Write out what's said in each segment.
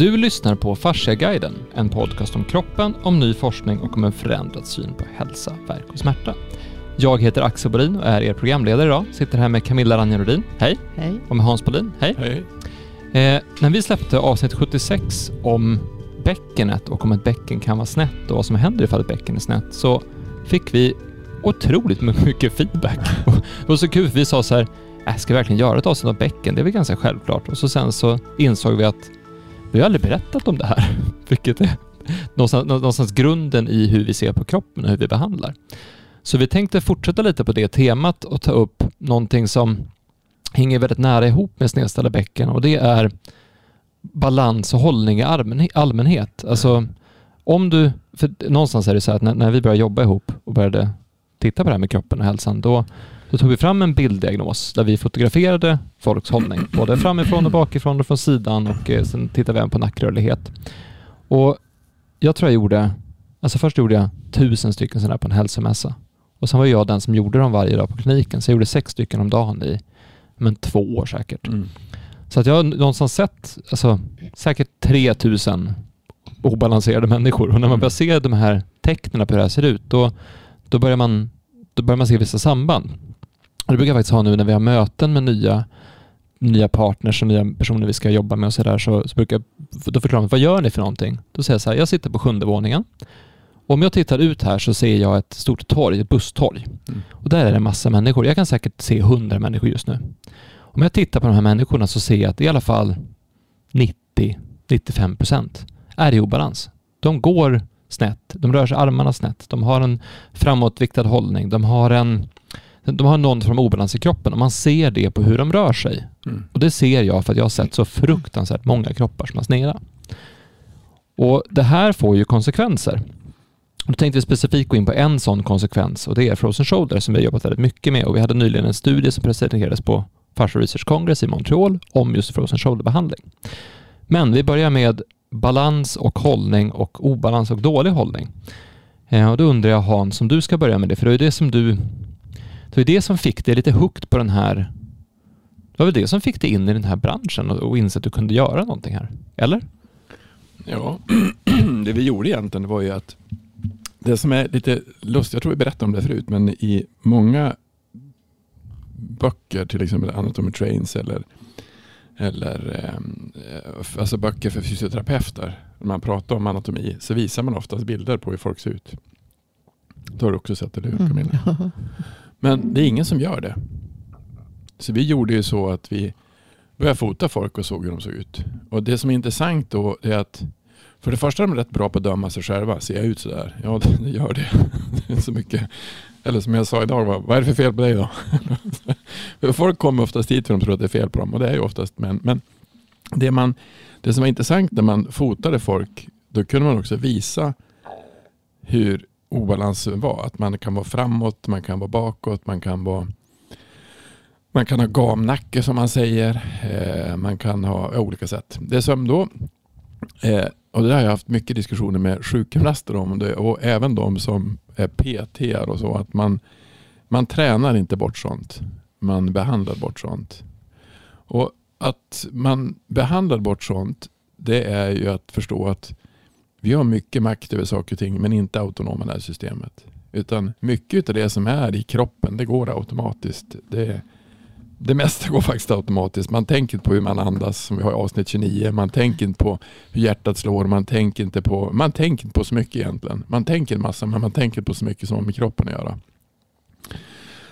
Du lyssnar på Fasciaguiden, en podcast om kroppen, om ny forskning och om en förändrad syn på hälsa, värk och smärta. Jag heter Axel Bolin och är er programledare idag. Sitter här med Camilla Ranjarodin, hej. Hej. Och med Hans Bolin, hej. Hej. Eh, när vi släppte avsnitt 76 om bäckenet och om ett bäcken kan vara snett och vad som händer ifall ett bäcken är snett så fick vi otroligt mycket feedback. Det var så kul, för vi sa så här, äh, ska vi verkligen göra ett avsnitt om bäcken? Det är väl ganska självklart. Och så sen så insåg vi att vi har aldrig berättat om det här, vilket är någonstans, någonstans grunden i hur vi ser på kroppen och hur vi behandlar. Så vi tänkte fortsätta lite på det temat och ta upp någonting som hänger väldigt nära ihop med snedställda bäcken och det är balans och hållning i allmänhet. Alltså om du, för någonstans är det så här att när, när vi började jobba ihop och började titta på det här med kroppen och hälsan, då, då tog vi fram en bilddiagnos där vi fotograferade folks hållning, både framifrån och bakifrån och från sidan och eh, sen tittade vi även på nackrörlighet. Och jag tror jag gjorde, alltså först gjorde jag tusen stycken sådana här på en hälsomässa och sen var jag den som gjorde dem varje dag på kliniken, så jag gjorde sex stycken om dagen i men två år säkert. Mm. Så att jag har någonstans sett alltså, säkert 3000 obalanserade människor och när man Mm. börjar se de här tecknen på hur det här ser ut, då, då, börjar man, då börjar man se vissa samband. Det brukar jag faktiskt ha nu när vi har möten med nya, nya partners och nya personer vi ska jobba med och sådär, så, så brukar jag, då förklarar de, vad gör ni för någonting? Då säger jag så här, jag sitter på sjunde våningen. Om jag tittar ut här så ser jag ett stort torg, ett busstorg. Mm. Och där är det en massa människor. Jag kan säkert se hundra människor just nu. Om jag tittar på de här människorna så ser jag att i alla fall 90-95 procent är i obalans. De går snett, de rör sig armarna snett, de har en framåtviktad hållning, de har en de har någon form av obalans i kroppen och man ser det på hur de rör sig. Mm. Och det ser jag för att jag har sett så fruktansvärt många kroppar som har sneda. Och det här får ju konsekvenser. Då tänkte vi specifikt gå in på en sån konsekvens och det är Frozen Shoulder som vi har jobbat väldigt mycket med och vi hade nyligen en studie som presenterades på Fascia Research Congress i Montreal om just Frozen Shoulder-behandling. Men vi börjar med balans och hållning och obalans och dålig hållning. Eh, och då undrar jag Hans, om du ska börja med det, för det är det som du det var det som fick dig lite hooked på den här det var väl det som fick dig in i den här branschen och, inse att du kunde göra någonting här? Eller? Ja, det vi gjorde egentligen var ju att det som är lite lustigt, jag tror vi berättade om det förut, men i många böcker, till exempel Anatomy Trains eller, eller ehm, eh, alltså böcker för fysioterapeuter, när man pratar om anatomi så visar man oftast bilder på hur folk ser ut. Det har du också sett, eller hur Camilla? Mm. Men det är ingen som gör det. Så vi gjorde ju så att vi började fota folk och såg hur de såg ut. Och det som är intressant då är att för det första är de rätt bra på att döma sig själva. Ser jag ut sådär? Ja, det gör det. det är så mycket. Eller som jag sa idag, vad, är det för fel på dig då? för folk kommer oftast hit för de tror att det är fel på dem och det är ju oftast män. Men det, man, det som var intressant när man fotade folk, då kunde man också visa hur obalansen var. Att man kan vara framåt, man kan vara bakåt, man kan vara man kan ha gamnacke som man säger. Eh, man kan ha ja, olika sätt. Det som då, eh, och det har jag haft mycket diskussioner med sjukgymnaster om det, och även de som är PT och så. Att man, man tränar inte bort sånt. Man behandlar bort sånt. Och att man behandlar bort sånt, det är ju att förstå att vi har mycket makt över saker och ting, men inte autonoma nervsystemet. Utan mycket av det som är i kroppen, det går automatiskt. Det, det mesta går faktiskt automatiskt. Man tänker inte på hur man andas, som vi har i avsnitt 29. Man tänker inte på hur hjärtat slår. Man tänker inte på, man tänker inte på så mycket egentligen. Man tänker en massa, men man tänker inte på så mycket som har med kroppen att göra.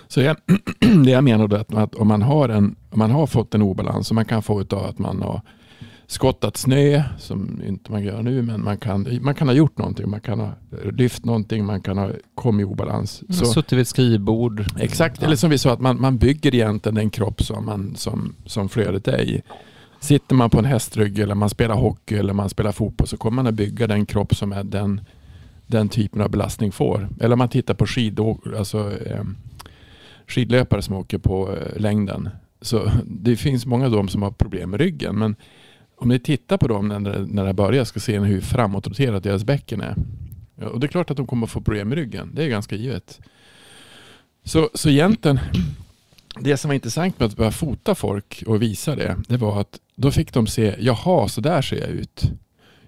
Så jag, det jag menar då är att, att om, man har en, om man har fått en obalans, som man kan få av att man har skottat snö, som inte man gör nu, men man kan, man kan ha gjort någonting. Man kan ha lyft någonting, man kan ha kommit i obalans. Så, Suttit vid ett skrivbord. Exakt, eller som vi sa, att man, man bygger egentligen den kropp som, man, som, som flödet är i. Sitter man på en hästrygg eller man spelar hockey eller man spelar fotboll så kommer man att bygga den kropp som är den, den typen av belastning får. Eller om man tittar på skidå, alltså, eh, skidlöpare som åker på eh, längden. Så det finns många av dem som har problem med ryggen. Men om ni tittar på dem när, när det börjar ska se hur framåtroterat deras bäcken är. Och det är klart att de kommer att få problem med ryggen. Det är ganska givet. Så, så egentligen, det som var intressant med att börja fota folk och visa det, det var att då fick de se, jaha, så där ser jag ut.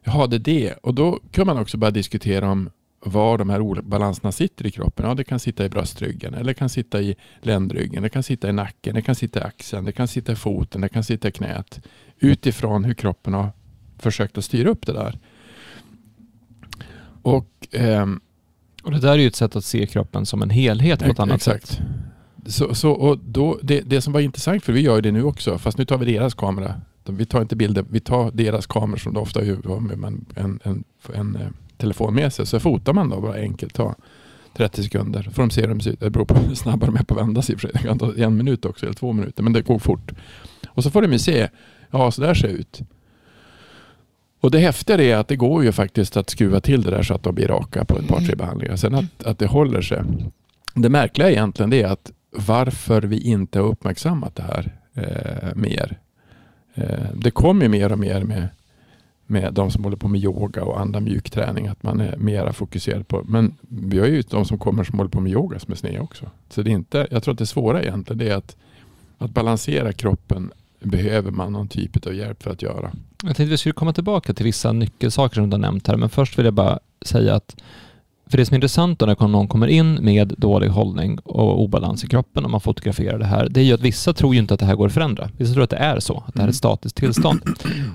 Jaha, det är det. Och då kan man också börja diskutera om var de här obalanserna sitter i kroppen. Ja, det kan sitta i bröstryggen, eller det kan sitta i ländryggen, det kan sitta i nacken, det kan sitta i axeln, det kan sitta i foten, det kan sitta i knät. Utifrån hur kroppen har försökt att styra upp det där. Och, ehm, och det där är ju ett sätt att se kroppen som en helhet på ett annat exakt. sätt. Så, så, och då, det, det som var intressant, för vi gör det nu också, fast nu tar vi deras kamera. Vi tar inte bilder, vi tar deras kameror som det ofta är med en, en, en, en eh, telefon med sig. Så fotar man då bara enkelt, ta 30 sekunder. Får de se hur de ser ut. Det beror på hur snabba de är på att vända sig. Det kan ta en minut också, eller två minuter, men det går fort. Och så får de ju se, ja så där ser det ut. Och det häftiga är att det går ju faktiskt att skruva till det där så att de blir raka på ett par, tre behandlingar. Sen att, att det håller sig. Det märkliga egentligen är att varför vi inte har uppmärksammat det här eh, mer. Eh, det kommer mer och mer med, med de som håller på med yoga och andra mjukträning. Att man är mera fokuserad på. Men vi har ju de som kommer som håller på med yoga som är sneda också. Så det är inte, jag tror att det svåra egentligen det är att, att balansera kroppen behöver man någon typ av hjälp för att göra. Jag tänkte att vi skulle komma tillbaka till vissa nyckelsaker som du har nämnt här, men först vill jag bara säga att för det som är intressant då när någon kommer in med dålig hållning och obalans i kroppen och man fotograferar det här, det är ju att vissa tror ju inte att det här går att förändra. Vissa tror att det är så, att det här är ett mm. statiskt tillstånd.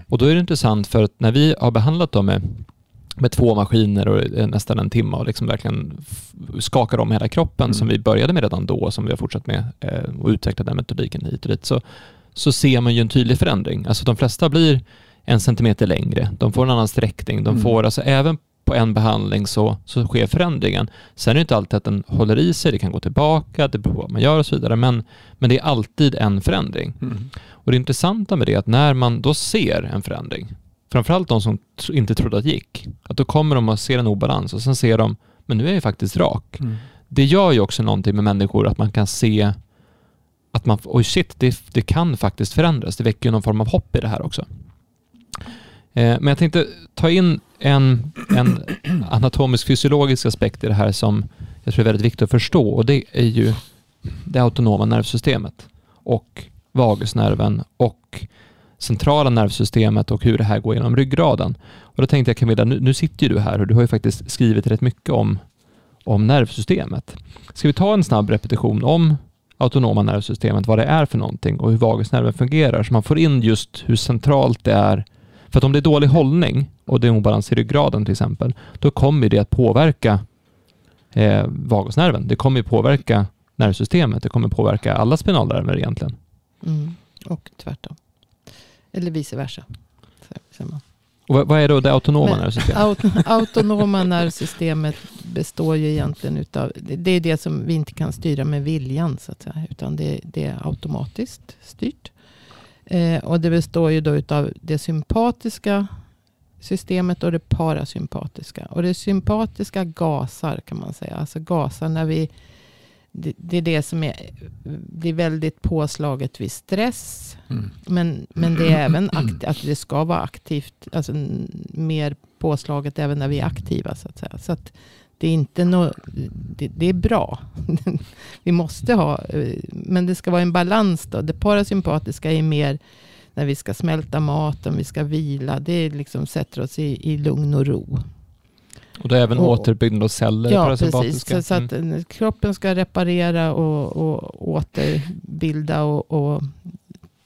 Och då är det intressant för att när vi har behandlat dem med, med två maskiner och nästan en timme och liksom verkligen skakar om hela kroppen mm. som vi började med redan då, som vi har fortsatt med eh, och utvecklat den metodiken hit och dit, så, så ser man ju en tydlig förändring. Alltså de flesta blir en centimeter längre, de får en annan sträckning, de mm. får alltså även på en behandling så, så sker förändringen. Sen är det inte alltid att den håller i sig, det kan gå tillbaka, det beror på vad man gör och så vidare, men, men det är alltid en förändring. Mm. Och det intressanta med det är att när man då ser en förändring, framförallt de som inte trodde att det gick, att då kommer de och ser en obalans och sen ser de, men nu är jag faktiskt rak. Mm. Det gör ju också någonting med människor att man kan se att man, oj shit, det, det kan faktiskt förändras. Det väcker ju någon form av hopp i det här också. Eh, men jag tänkte ta in en, en anatomisk fysiologisk aspekt i det här som jag tror är väldigt viktigt att förstå och det är ju det autonoma nervsystemet och vagusnerven och centrala nervsystemet och hur det här går genom ryggraden. Och då tänkte jag Camilla, nu, nu sitter ju du här och du har ju faktiskt skrivit rätt mycket om, om nervsystemet. Ska vi ta en snabb repetition om autonoma nervsystemet, vad det är för någonting och hur vagusnerven fungerar så man får in just hur centralt det är för att om det är dålig hållning och det är obalans i ryggraden till exempel, då kommer det att påverka eh, vagusnerven. Det kommer påverka nervsystemet. Det kommer påverka alla spinalnerver egentligen. Mm. Och tvärtom. Eller vice versa. Och vad är då det autonoma nervsystemet? Aut autonoma nervsystemet består ju egentligen utav, det är det som vi inte kan styra med viljan så att säga. Utan det, det är automatiskt styrt. Eh, och det består ju då utav det sympatiska systemet och det parasympatiska. Och det sympatiska gasar kan man säga. Alltså gasar när vi... Det, det är det som är, blir väldigt påslaget vid stress. Mm. Men, men det är även akt, att det ska vara aktivt. Alltså mer påslaget även när vi är aktiva. Så att säga. Så att det är inte no, det, det, är bra. vi måste ha, eh, men det ska vara en balans då. Det parasympatiska är mer när vi ska smälta maten, vi ska vila. Det liksom sätter oss i, i lugn och ro. Och det är även och, återbyggnad av celler ja, parasympatiska? Ja, precis. Så, så att mm. kroppen ska reparera och, och återbilda och, och,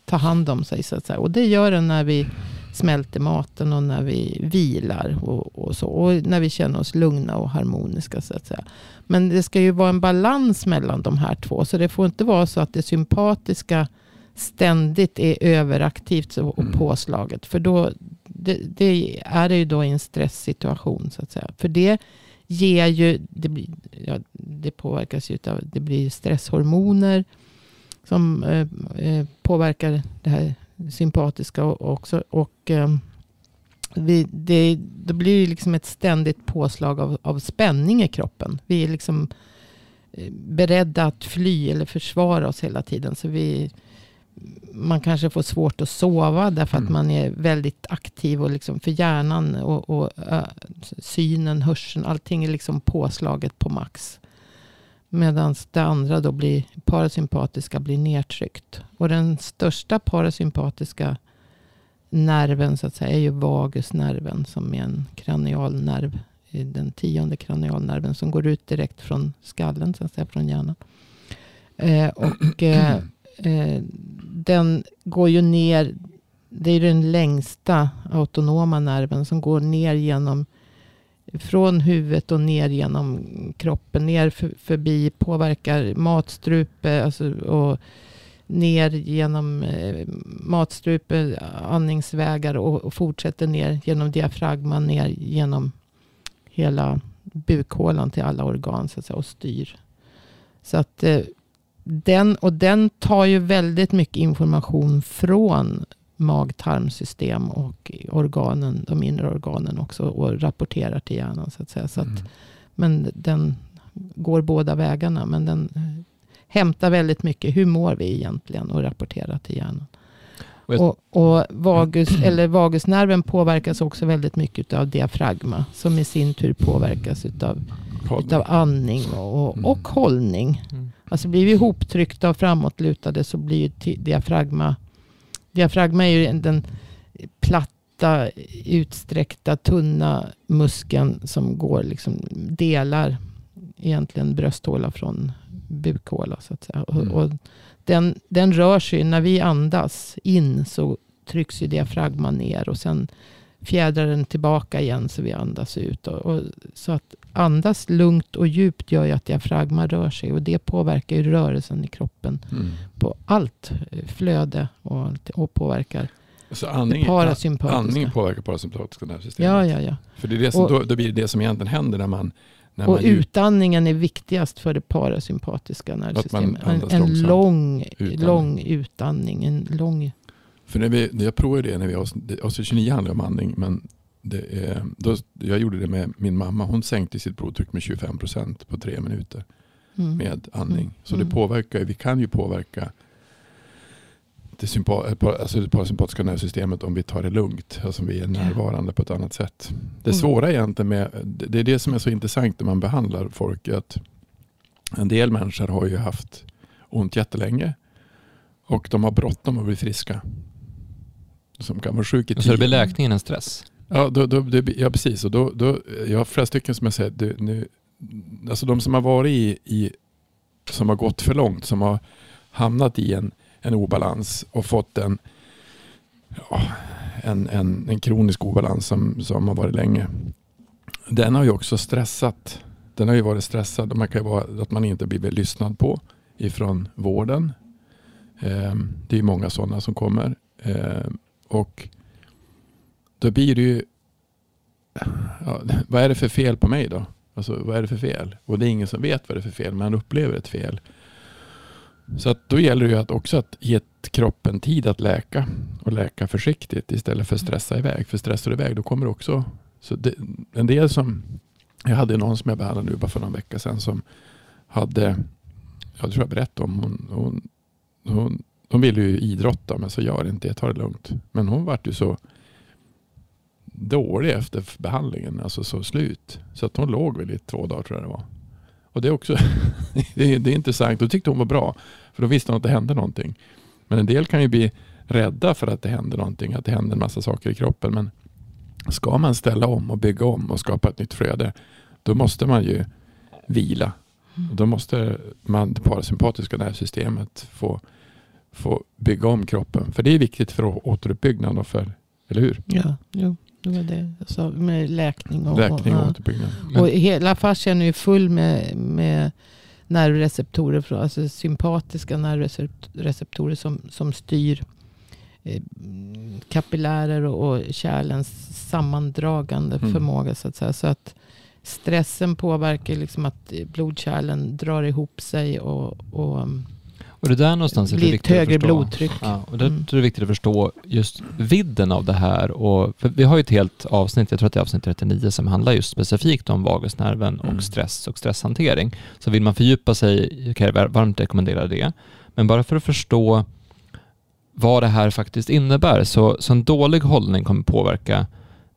ta hand om sig. Så att säga. Och det gör den när vi smälter maten och när vi vilar. Och, och, så. och när vi känner oss lugna och harmoniska. Så att säga. Men det ska ju vara en balans mellan de här två. Så det får inte vara så att det sympatiska ständigt är överaktivt och mm. påslaget. För då det, det är det ju då i en stresssituation. Så att säga. För det ger ju, det, blir, ja, det påverkas ju av, det blir stresshormoner som eh, eh, påverkar det här sympatiska också. Och eh, vi, det, det blir liksom ett ständigt påslag av, av spänning i kroppen. Vi är liksom eh, beredda att fly eller försvara oss hela tiden. Så vi, man kanske får svårt att sova därför mm. att man är väldigt aktiv. Och liksom för hjärnan och, och ö, synen, hörseln, allting är liksom påslaget på max. Medan det andra då blir parasympatiska blir nedtryckt. Och den största parasympatiska nerven så att säga är ju vagusnerven som är en kranialnerv. Den tionde kranialnerven som går ut direkt från skallen, så att säga, från hjärnan. Eh, och eh, eh, den går ju ner, det är den längsta autonoma nerven som går ner genom från huvudet och ner genom kroppen. Ner för, förbi, påverkar matstrupe alltså, och ner genom eh, matstrupe, andningsvägar och, och, fortsätter ner genom diafragman, ner genom hela bukhålan till alla organ så att säga, och styr. Så att eh, den, och den tar ju väldigt mycket information från mag-tarmsystem och organen, de inre organen också och rapporterar till hjärnan. Så att säga. Så att, mm. Men den går båda vägarna. Men den eh, hämtar väldigt mycket. Hur mår vi egentligen? Och rapporterar till hjärnan. Och, och vagus, eller vagusnerven påverkas också väldigt mycket av diafragma. Som i sin tur påverkas utav, utav andning och, och, och hållning. Mm. Alltså blir vi ihoptryckta och framåtlutade så blir diafragma Diafragma är ju den platta, utsträckta, tunna muskeln som går, liksom delar egentligen brösthåla från bukhåla. Så att säga. Mm. Och, och den, den rör sig, när vi andas in så trycks ju diafragman ner och sen fjädrar den tillbaka igen så vi andas ut. Och, och, så att andas lugnt och djupt gör ju att diafragma rör sig. Och det påverkar ju rörelsen i kroppen. Mm. På allt flöde och, och påverkar så andning, parasympatiska. andning påverkar parasympatiska nervsystemet? Ja, ja, ja. För det är det som, och, då, då, blir det det som egentligen händer när man när och man utandningen är viktigast för det parasympatiska nervsystemet. En, en lång, utandning. lång utandning. En lång för när, vi, jag provade det, när vi avsnitt 29 handlar om andning, men är, då, jag gjorde det med min mamma. Hon sänkte sitt blodtryck med 25 procent på tre minuter mm. med andning. Mm. Så det mm. påverkar, vi kan ju påverka det, sympa, alltså det parasympatiska nervsystemet om vi tar det lugnt. Alltså om vi är närvarande på ett annat sätt. Det mm. svåra egentligen med, det är det som är så intressant när man behandlar folk. Att en del människor har ju haft ont jättelänge. Och de har bråttom att bli friska som kan vara sjuk i tio. Så det blir läkningen en stress? Ja, då, då, det, ja precis. Och då, då, jag har flera stycken som jag säger, det, nu, alltså de som har varit i, i, som har gått för långt, som har hamnat i en, en obalans och fått en, ja, en, en, en kronisk obalans som, som har varit länge. Den har ju också stressat. Den har ju varit stressad. Man kan ju vara att man inte blivit lyssnad på ifrån vården. Eh, det är många sådana som kommer. Eh, och då blir det ju, ja, vad är det för fel på mig då? Alltså vad är det för fel? Och det är ingen som vet vad det är för fel, men han upplever ett fel. Så att då gäller det ju att också att ge kroppen tid att läka och läka försiktigt istället för att stressa iväg. För stressar du iväg då kommer det också... Så det, en del som... Jag hade någon som jag behandlade nu bara för någon vecka sedan som hade... Jag tror jag berättade om hon, hon, hon hon ville ju idrotta men så gör inte det, ta det lugnt. Men hon vart ju så dålig efter behandlingen, alltså så slut. Så att hon låg väl i två dagar tror jag det var. Och det är också det är, det är intressant. Då tyckte hon var bra. För då visste hon att det hände någonting. Men en del kan ju bli rädda för att det händer någonting, att det händer en massa saker i kroppen. Men ska man ställa om och bygga om och skapa ett nytt flöde, då måste man ju vila. Mm. Då måste man, det parasympatiska nervsystemet få få bygga om kroppen. För det är viktigt för återuppbyggnad och för, eller hur? Ja, jo, det var det jag sa med läkning och, läkning och, och återuppbyggnad. Men, och hela fascian är ju full med, med nervreceptorer, alltså sympatiska nervreceptorer som, som styr eh, kapillärer och, och kärlens sammandragande mm. förmåga så att säga. Så att stressen påverkar liksom att blodkärlen drar ihop sig och, och och det där någonstans är det viktigt högre att förstå. blodtryck. Ja, och det mm. är det viktigt att förstå just vidden av det här. Och, vi har ju ett helt avsnitt, jag tror att det är avsnitt 39, som handlar just specifikt om vagusnerven mm. och stress och stresshantering. Så vill man fördjupa sig kan jag varmt rekommendera det. Men bara för att förstå vad det här faktiskt innebär, så, så en dålig hållning kommer påverka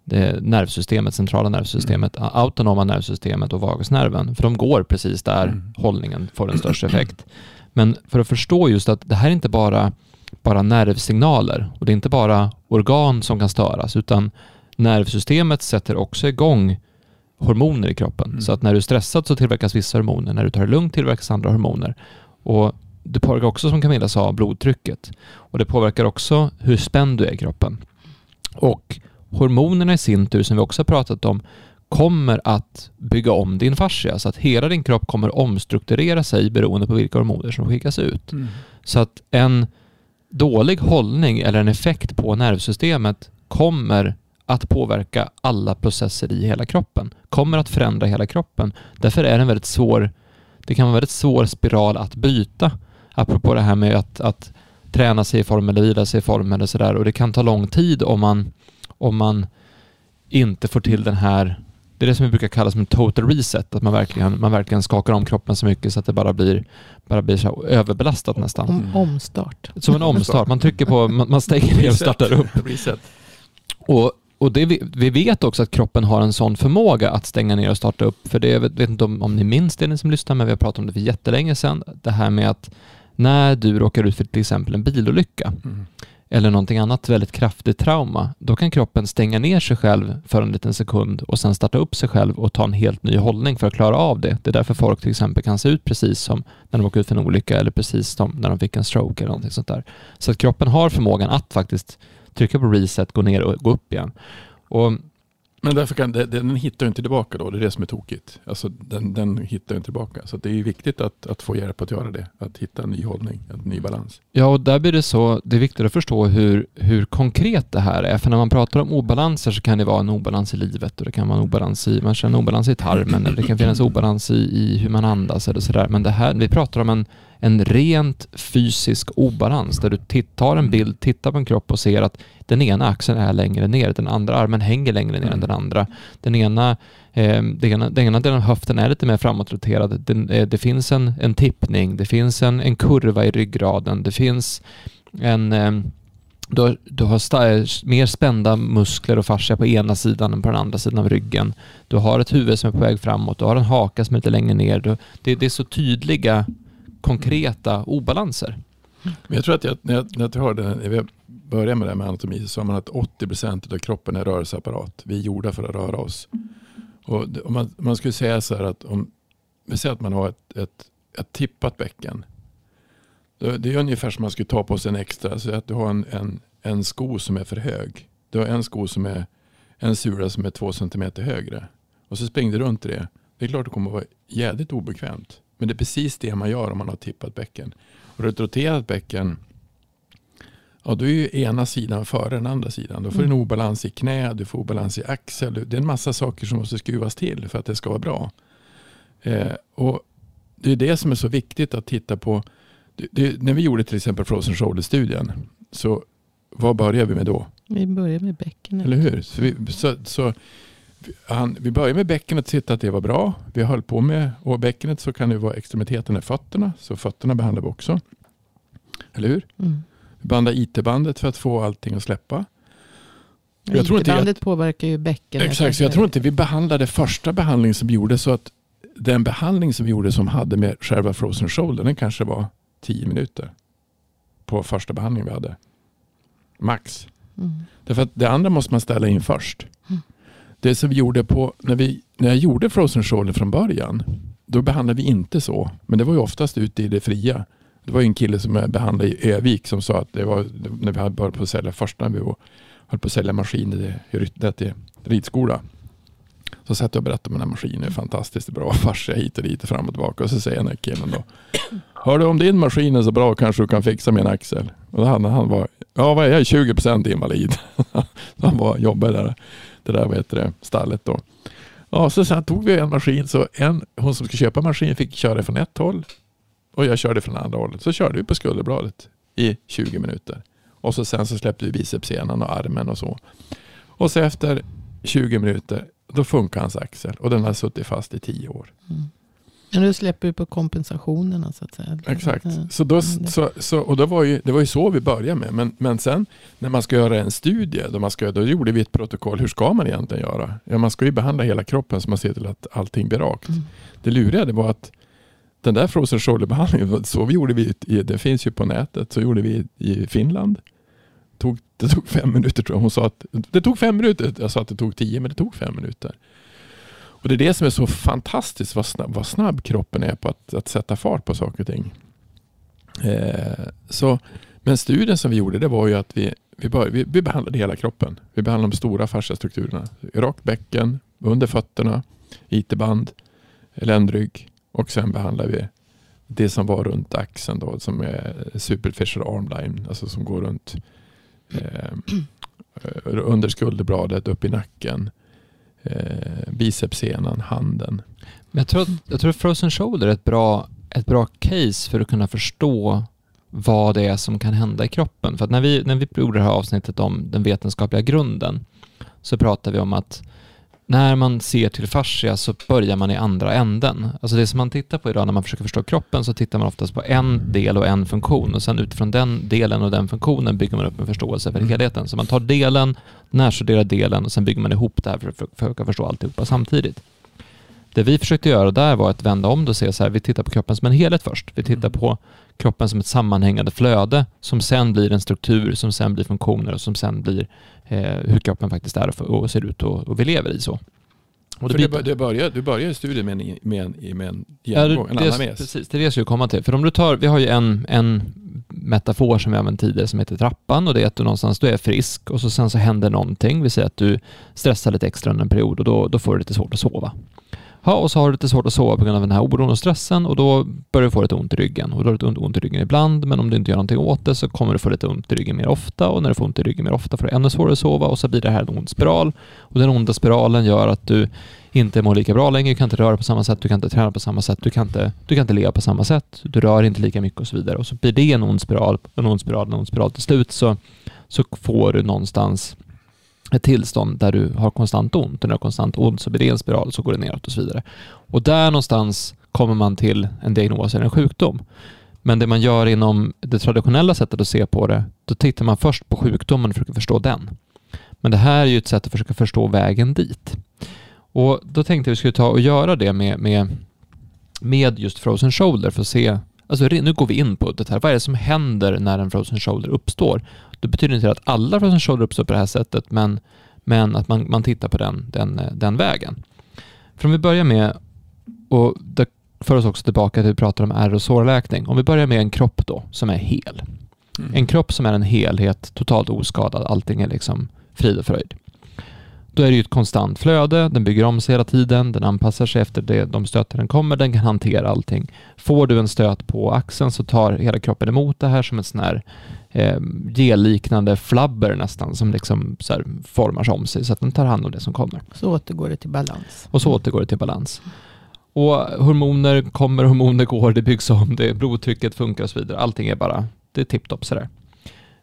det nervsystemet, centrala nervsystemet, mm. autonoma nervsystemet och vagusnerven. För de går precis där mm. hållningen får den största effekt. Men för att förstå just att det här är inte bara bara nervsignaler. Och det är inte bara organ som kan störas, utan nervsystemet sätter också igång hormoner i kroppen. Mm. Så att när du är stressad så tillverkas vissa hormoner, när du tar det lugnt tillverkas andra hormoner. Och det påverkar också, som Camilla sa, blodtrycket. Och det påverkar också hur spänd du är i kroppen. Och hormonerna i sin tur, som vi också har pratat om, kommer att bygga om din fascia så att hela din kropp kommer omstrukturera sig beroende på vilka hormoner som skickas ut. Mm. Så att en dålig hållning eller en effekt på nervsystemet kommer att påverka alla processer i hela kroppen. Kommer att förändra hela kroppen. Därför är det en väldigt svår, det kan vara en väldigt svår spiral att bryta. Apropå det här med att, att träna sig i form eller vila sig i form eller sådär. Och det kan ta lång tid om man, om man inte får till den här det är det som vi brukar kalla som en total reset, att man verkligen, man verkligen skakar om kroppen så mycket så att det bara blir, bara blir så här överbelastat nästan. Om, Mm. omstart. Som en omstart. Man trycker på, man, man stänger ner och startar upp. Reset. Och, och det vi, vi vet också att kroppen har en sån förmåga att stänga ner och starta upp. För det, jag vet, vet inte om, om ni minns det ni som lyssnar, men vi har pratat om det för jättelänge sedan. Det här med att när du råkar ut för till exempel en bilolycka Mm eller någonting annat väldigt kraftigt trauma, då kan kroppen stänga ner sig själv för en liten sekund och sen starta upp sig själv och ta en helt ny hållning för att klara av det. Det är därför folk till exempel kan se ut precis som när de åker ut för en olycka eller precis som när de fick en stroke eller någonting sånt där. Så att kroppen har förmågan att faktiskt trycka på reset, gå ner och gå upp igen. Och men därför kan, den, den hittar ju inte tillbaka då. Det är det som är tokigt. Alltså, den, den hittar ju inte tillbaka. Så att det är ju viktigt att, att få hjälp att göra det. Att hitta en ny hållning, en ny balans. Ja, och där blir det så, det är viktigt att förstå hur, hur konkret det här är. För när man pratar om obalanser så kan det vara en obalans i livet och det kan vara en obalans i, man känner en obalans i tarmen eller det kan finnas obalans i, i hur man andas eller sådär. Men det här, vi pratar om en, en rent fysisk obalans där du tar en bild, tittar på en kropp och ser att den ena axeln är längre ner, den andra armen hänger längre ner än den andra. Den ena, eh, den ena, den ena delen av höften är lite mer framåtroterad. Den, eh, det finns en, en tippning, det finns en, en kurva i ryggraden, det finns en eh, du har, du har sta- mer spända muskler och fascia på ena sidan än på den andra sidan av ryggen. Du har ett huvud som är på väg framåt, du har en haka som är lite längre ner. Du, det, det är så tydliga, konkreta obalanser. Men jag tror att jag, när, jag, när jag hörde, när vi började med det här med anatomi så sa man att 80% av kroppen är rörelseapparat. Vi är gjorda för att röra oss. Och det, om man, man skulle säga så här att om vi säger att man har ett, ett, ett tippat bäcken. Då, det är ungefär som man skulle ta på sig en extra. Så att du har en, en, en sko som är för hög. Du har en sko som är en sula som är två centimeter högre. Och så springer du runt i det. Det är klart att det kommer att vara jädrigt obekvämt. Men det är precis det man gör om man har tippat bäcken. Och ett roterat bäcken, ja då är ju ena sidan före den andra sidan. Då får du en Mm. obalans i knä, du får obalans i axel. Det är en massa saker som måste skruvas till för att det ska vara bra. Eh, och Det är det som är så viktigt att titta på. Det, det, när vi gjorde till exempel Frozen Shoulder-studien, så vad började vi med då? Vi börjar med bäckenet. Eller hur? Så vi, så, så, han, vi började med bäckenet och tittade att det var bra. Vi höll på med, och bäckenet så kan det vara extremiteterna i fötterna. Så fötterna behandlar vi också. Eller hur? Mm. Vi bandar IT-bandet för att få allting att släppa. Jag tror inte IT-bandet påverkar ju bäckenet. Exakt, så jag tror inte vi behandlade första behandlingen som vi gjorde så att den behandling som vi gjorde som hade med själva frozen shoulder, den kanske var 10 minuter på första behandlingen vi hade. Max. Mm. Därför att det andra måste man ställa in först. Det som vi gjorde på, när, vi, när jag gjorde frozen shoulder från början, då behandlade vi inte så. Men det var ju oftast ute i det fria. Det var ju en kille som jag behandlade i Övik som sa att det var när vi hade börjat på att sälja, först när vi höll på att sälja maskiner i Rytte till ridskola. Så satt jag och berättade om den här maskinen, är fantastiskt bra, fascia hit och dit, fram och tillbaka. Och så säger den här killen då, Hör du om din maskin är så bra kanske du kan fixa min axel. Och då hade han var, ja vad är jag, 20% invalid. så han var, jobbade där, det där vad heter det, stallet då. Ja, så sen tog vi en maskin, så en, hon som skulle köpa maskin fick köra från ett håll och jag körde från andra hållet. Så körde vi på skulderbladet i 20 minuter. Och så sen så släppte vi bicepssenan och armen och så. Och så efter 20 minuter, då funkar hans axel och den har suttit fast i 10 år. Mm. Men nu släpper vi på kompensationerna så att säga. Exakt. Så då, så, så, och då var ju, det var ju så vi började med. Men, men sen när man ska göra en studie, då, man ska, då gjorde vi ett protokoll. Hur ska man egentligen göra? Ja, man ska ju behandla hela kroppen så man ser till att allting blir rakt. Mm. Det luriga det var att den där frozen shoulder-behandlingen, så vi gjorde vi, i, det finns ju på nätet, så gjorde vi i Finland. Tog, det tog fem minuter tror jag. Hon sa att det tog fem minuter. Jag sa att det tog tio, men det tog fem minuter. Och Det är det som är så fantastiskt, vad snabb, vad snabb kroppen är på att, att sätta fart på saker och ting. Eh, så, men studien som vi gjorde, det var ju att vi, vi, bör, vi, vi behandlade hela kroppen. Vi behandlade de stora fasciastrukturerna. Rakt bäcken, under fötterna, IT-band, ländrygg och sen behandlade vi det som var runt axeln då, som är superficial armline, alltså som går runt eh, under skulderbladet, upp i nacken, eh, bicepssenan, handen. Men jag tror, jag tror frozen shoulder är ett bra, ett bra case för att kunna förstå vad det är som kan hända i kroppen. För att när vi, när vi gjorde det här avsnittet om den vetenskapliga grunden så pratade vi om att när man ser till fascia så börjar man i andra änden. Alltså det som man tittar på idag när man försöker förstå kroppen så tittar man oftast på en del och en funktion och sen utifrån den delen och den funktionen bygger man upp en förståelse för mm. helheten. Så man tar delen, närstuderar delen och sen bygger man ihop det här för att försöka förstå alltihopa samtidigt. Det vi försökte göra där var att vända om det och se så här, vi tittar på kroppen som en helhet först. Vi tittar mm. på kroppen som ett sammanhängande flöde som sen blir en struktur, som sen blir funktioner och som sen blir eh, hur kroppen faktiskt är och, och ser ut och, och vi lever i så. Och det, det, det börjar, du börjar studien med en, med en, med en genomgång, ja, en anamnes. Precis, det är det jag skulle komma till. För om du tar, vi har ju en, en metafor som vi använt tidigare som heter trappan och det är att du någonstans du är frisk och så sen så händer någonting. Vi säger att du stressar lite extra under en period och då, då får du lite svårt att sova. Ja, och så har du lite svårt att sova på grund av den här oron och stressen och då börjar du få lite ont i ryggen. Och då har du ont i ryggen ibland, men om du inte gör någonting åt det så kommer du få lite ont i ryggen mer ofta och när du får ont i ryggen mer ofta får du ännu svårare att sova och så blir det här en ond spiral. Och den onda spiralen gör att du inte mår lika bra längre, du kan inte röra på samma sätt, du kan inte träna på samma sätt, du kan inte, du kan inte leva på samma sätt, du rör inte lika mycket och så vidare. Och så blir det en ond spiral, en ond spiral, en ond spiral. Till slut så, så får du någonstans ett tillstånd där du har konstant ont. När du har konstant ont så blir det en spiral, så går det neråt och så vidare. Och där någonstans kommer man till en diagnos eller en sjukdom. Men det man gör inom det traditionella sättet att se på det, då tittar man först på sjukdomen och försöker förstå den. Men det här är ju ett sätt att försöka förstå vägen dit. Och då tänkte jag att vi skulle ta och göra det med, med, med just frozen shoulder för att se Alltså nu går vi in på det här. Vad är det som händer när en frozen shoulder uppstår? Det betyder inte att alla frozen shoulder uppstår på det här sättet, men, men att man, man tittar på den, den, den vägen. För om vi börjar med, och det för oss också tillbaka till att vi pratar om ärr och sårläkning. Om vi börjar med en kropp då, som är hel. Mm. En kropp som är en helhet, totalt oskadad, allting är liksom frid och fröjd. Då är det ju ett konstant flöde, den bygger om sig hela tiden, den anpassar sig efter det, de stöter den kommer, den kan hantera allting. Får du en stöt på axeln så tar hela kroppen emot det här som ett sån här eh, gelliknande flabber nästan som liksom så här formar sig om sig så att den tar hand om det som kommer. Så återgår det till balans. Och så återgår det till balans. Och hormoner kommer, hormoner går, det byggs om, det, blodtrycket funkar och så vidare. Allting är bara, det är tipptopp sådär.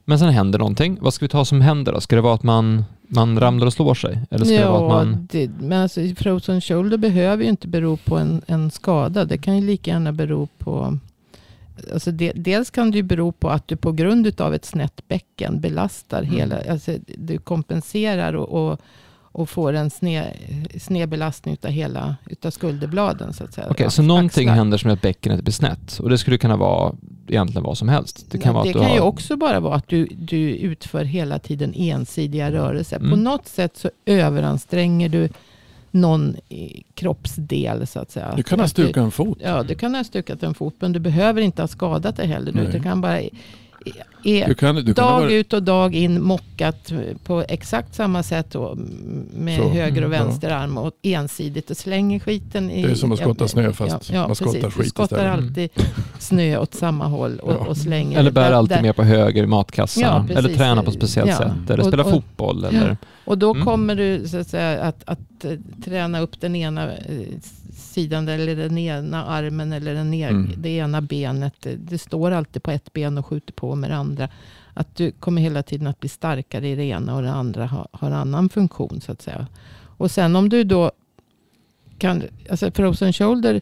Men sen händer någonting. Vad ska vi ta som händer då? Ska det vara att man, man ramlar och slår sig? Eller ska ja, det vara att man... Det, men alltså frozen shoulder behöver ju inte bero på en, en skada. Det kan ju lika gärna bero på Alltså de, dels kan det ju bero på att du på grund av ett snett bäcken belastar mm. hela, alltså du kompenserar och, och, och får en snedbelastning utav hela utav skulderbladen så att säga. Okay, så någonting axlar. händer som gör att bäckenet blir snett och det skulle kunna vara egentligen vad som helst. Det kan, vara det kan har... ju också bara vara att du, du utför hela tiden ensidiga rörelser. Mm. På något sätt så överanstränger du någon kroppsdel så att säga. Du kan ha stukat en fot. Ja, du kan ha stukat en fot, men du behöver inte ha skadat dig heller. Du kan bara är du kan, du dag vara... ut och dag in mockat på exakt samma sätt då, med så, höger och vänster ja. arm och ensidigt och slänger skiten i... Det är som att skotta snö fast ja, ja, man skottar precis. skit Du skottar istället. alltid snö åt samma håll och, och slänger. Eller bär alltid där. med på höger i matkassan. eller tränar på ett speciellt sätt. Eller spelar fotboll. Eller... Och då mm. kommer du så att, säga, att, att eh, träna upp den ena eh, sidan eller den ena armen eller den ena, mm. det ena benet. Det, det, står alltid på ett ben och skjuter på med det andra. Att du kommer hela tiden att bli starkare i det ena och det andra har, har annan funktion så att säga. Och sen om du då kan, alltså frozen shoulder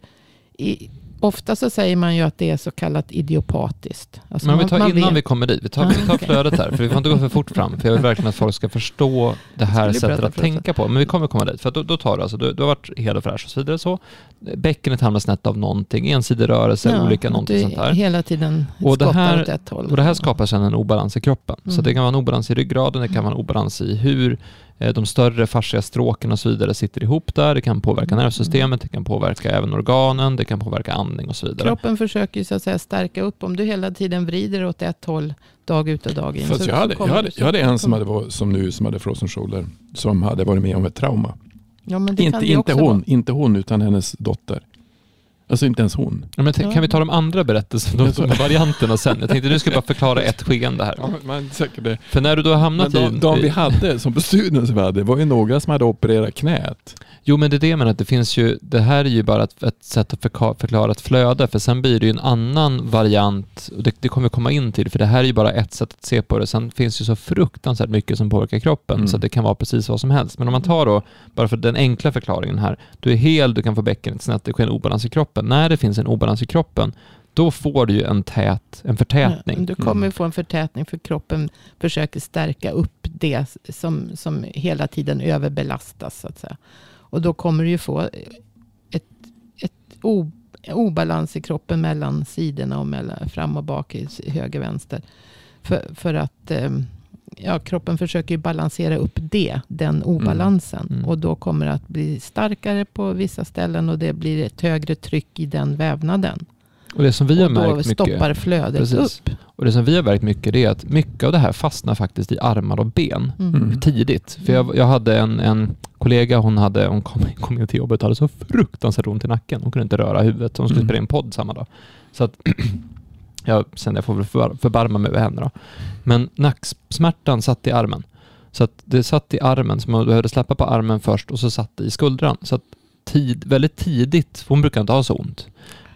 i, ofta så säger man ju att det är så kallat idiopatiskt. Alltså Men vi tar innan vet- vi kommer dit, vi tar, vi tar flödet här, för vi får inte gå för fort fram, för jag vill verkligen att folk ska förstå det här sättet att tänka på. Men vi kommer komma dit, för då, då tar du alltså, du, du har varit hel och fräsch och så vidare så. Bäckenet hamnar snett av någonting, ensidig rörelse, Ja, olika, någonting sånt här. hela tiden Och det här- åt ett håll. Och det här skapar sedan en obalans i kroppen. Så Mm. det kan vara en obalans i ryggraden, det kan vara en obalans i hur de större fascia stråken och så vidare sitter ihop där. Det kan påverka Mm. nervsystemet, det kan påverka även organen, det kan påverka andning och så vidare. Kroppen försöker ju så att säga stärka upp. Om du hela tiden vrider åt ett håll dag ut och dag in. Fast så- jag, hade, jag, hade, jag hade en som, hade varit, som nu som hade frozen shoulder. Som hade varit med om ett trauma. Ja, men det kan Inte, det inte, hon, vara. inte hon utan hennes dotter. Alltså inte ens hon. Ja, men. Kan vi ta de andra berättelserna, de, de varianterna sen? Jag tänkte du skulle bara förklara ett skeende här. Ja, men, det. För när du då har Men hamnat i... de, de vi hade, som på studion som vi hade, var ju några som hade opererat knät. Jo, men det är det jag menar, att det finns ju, det här är ju bara ett, ett sätt att förklara ett flöde, för sen blir det ju en annan variant, och det, det kommer vi komma in till, för det här är ju bara ett sätt att se på det. Sen finns ju så fruktansvärt mycket som påverkar kroppen, Mm. så det kan vara precis vad som helst. Men om man tar då, bara för den enkla förklaringen här, du är hel, du kan få bäckenet snett, det sker en obalans i kroppen. När det finns en obalans i kroppen, då får du ju en tät, en Ja, förtätning. Du kommer Mm. få en förtätning för kroppen försöker stärka upp det som, som hela tiden överbelastas. Så att säga. Och då kommer du ju få ett, ett o, obalans i kroppen mellan sidorna och mellan fram och bak, i höger vänster. För, för att eh, ja, kroppen försöker ju balansera upp det, den obalansen. Mm. Och då kommer det att bli starkare på vissa ställen och det blir ett högre tryck i den vävnaden. Och det som vi har märkt mycket... stoppar flödet Precis. upp. Och det som vi har märkt mycket är att mycket av det här fastnar faktiskt i armar och ben Mm. Mm. tidigt. För jag, jag hade en, en kollega, hon, hade, hon kom, kom in till jobbet och hade så fruktansvärt ont i nacken. Hon kunde inte röra huvudet. Hon skulle Mm. spela in podd samma dag. Så att jag sen jag får väl för, förbarma mig över henne då. Men nacksmärtan satt i armen. Så att det satt i armen, så man behövde släppa på armen först och så satt det i skuldran. Så att tid, väldigt tidigt, hon brukar inte ha så ont,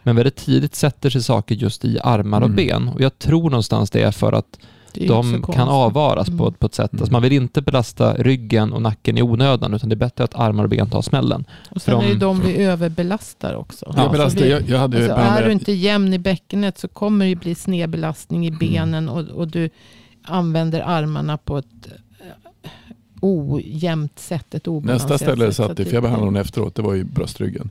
men väldigt tidigt sätter sig saker just i armar och Mm. ben. Och jag tror någonstans det är för att De kan avvaras på, Mm. på ett sätt. Mm. Alltså man vill inte belasta ryggen och nacken i onödan, utan det är bättre att armar och ben tar smällen. Och sen För är det de- de vi överbelastar också. Ja, jag, vi- jag, jag hade Alltså, är du inte jämn i bäckenet så kommer det bli snedbelastning i Mm. benen och, och du använder armarna på ett eh, ojämnt sätt. Ett Nästa ställe. Så satt att i, för jag behandlade honom efteråt, det var ju bröstryggen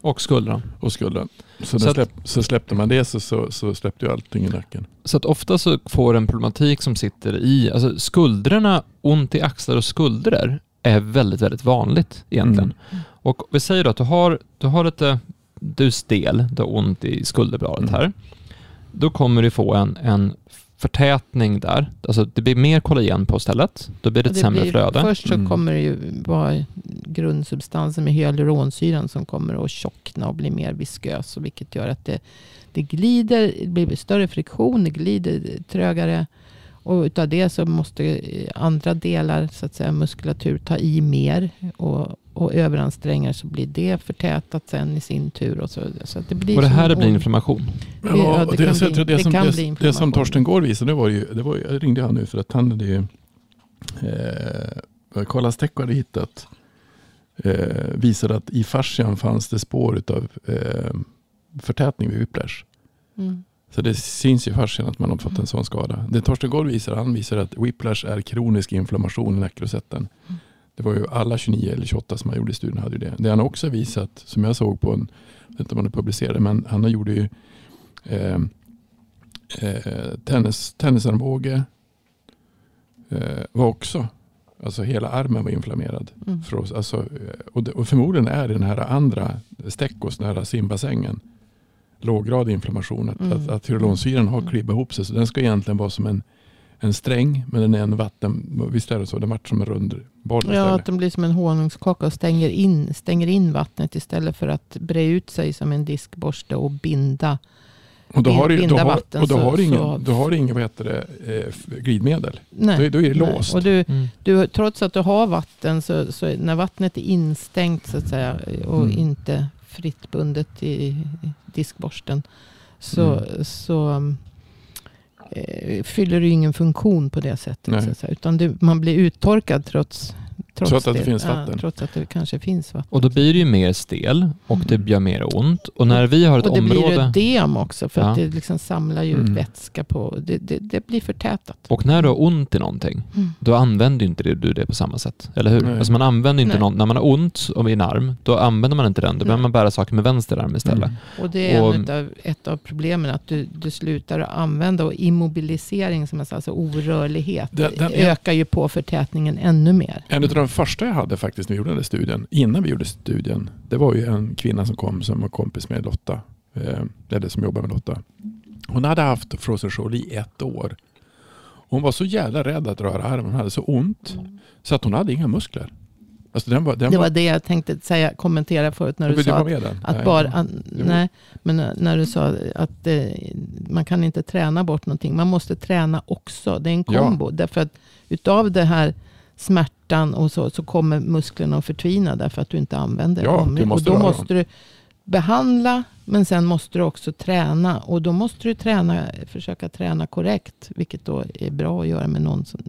Och skuldran. och skulden. Så, Så att- släpp, så släppte man det så, så, så släppte ju allting i nacken. Så att ofta så får en problematik som sitter i, alltså skuldrorna, ont i axlar och skuldror är väldigt, väldigt vanligt egentligen. Mm. Och vi säger då att du har, du har lite, du är stel, du har ont i skulderbladet Mm. här. Då kommer du få en, en förtätning där. Alltså det blir mer kollagen på stället. Då blir det ett det sämre blir- flöde. Först så Mm. kommer det ju vara grundsubstansen med hyaluronsyran som kommer att tjockna och bli mer viskös. Vilket gör att det, det glider, det blir större friktion, det glider trögare. Och utav det så måste andra delar, så att säga muskulatur, ta i mer. Och, och överansträngar så blir det förtätat sen i sin tur. Och, så, så att det blir Och det här blir inflammation. Ja, det och kan så jag bli- tror det som, kan det, bli det som. Torsten Gård visade, nu var det ju, det var, ju- jag ringde han nu för att han hade ju, eh, Karlas Tecko hade hittat, eh, visade att i fascian fanns det spår av eh, förtätning vid whiplash. Mm. Så det syns i fascian att man har fått en sån skada. Det Torsten Gård visar, han visar att whiplash är kronisk inflammation i nackrosetten. Mm. Det var ju alla 29 eller 28 som han gjorde i studien hade ju det. Det han också visat, som jag såg på en, jag vet inte om han publicerade, men han gjorde ju eh, eh, tennis, tennisarmbåge eh, var också, alltså hela armen var inflammerad. Mm. För oss, alltså, eh, och, det, och förmodligen är det den här andra stäckos, nära simbassängen, låggradig inflammation. Att, Mm. att, att hyaluronsyran har klibbat ihop sig. Så den ska egentligen vara som en, en sträng, men den är en vatten, visst är det så? Den vart som en rund boll Ja, istället. att den blir som en honungskaka och stänger in, stänger in vattnet istället för att bre ut sig som en diskborste och binda. Och då har du, då binda har, vatten och då har du ingen, så- då har du ingen vad heter det, eh, glidmedel. Nej, Då, då är det nej. låst. Och du, Mm. du, trots att du har vatten, så, så när vattnet är instängt så att säga, och Mm. inte fritt bundet i, i diskborsten, så, Mm. så eh, fyller det ju ingen funktion på det sättet. Så. Utan du, man blir uttorkad trots, Trots Trots att det finns vatten. Ja, trots att det kanske finns vatten. Och då blir det ju mer stel och det Mm. gör mer ont. Och när vi har ett Och det område... blir ödem också för Ja. att det liksom samlar ju ut Mm. vätska på. Det, det, det blir förtätat. Och när du har ont i någonting, Mm. då använder inte det- du det på samma sätt. Eller hur? Nej. Alltså man använder inte någon, när man har ont i en arm, då använder man inte den. Då behöver man bära saker med vänster arm istället. Mm. Och det är Och- utav, ett av problemen att du, du slutar att använda och immobilisering, som är alltså orörlighet, Den- den ökar ju på förtätningen ännu mer. En av de första jag hade faktiskt när vi gjorde den där studien, innan vi gjorde studien, det var ju en kvinna som kom som var kompis med Lotta, eh, eller som jobbar med Lotta. Hon hade haft frozen shoulder i ett år. Hon var så jävla rädd att röra armen, hon hade så ont så att hon hade inga muskler. Alltså den var, den Det var, var det jag tänkte säga, kommentera förut när du sa att, att Nej. bara, Jo. nej, men när du sa att eh, man kan inte träna bort någonting. Man måste träna också. Det är en Ja. kombo. Därför att utav det här smärtan och så, så kommer musklerna att förtvina därför att du inte använder Ja, dem. och då måste du behandla, men sen måste du också träna. Och då måste du träna, försöka träna korrekt, vilket då är bra att göra med någon som,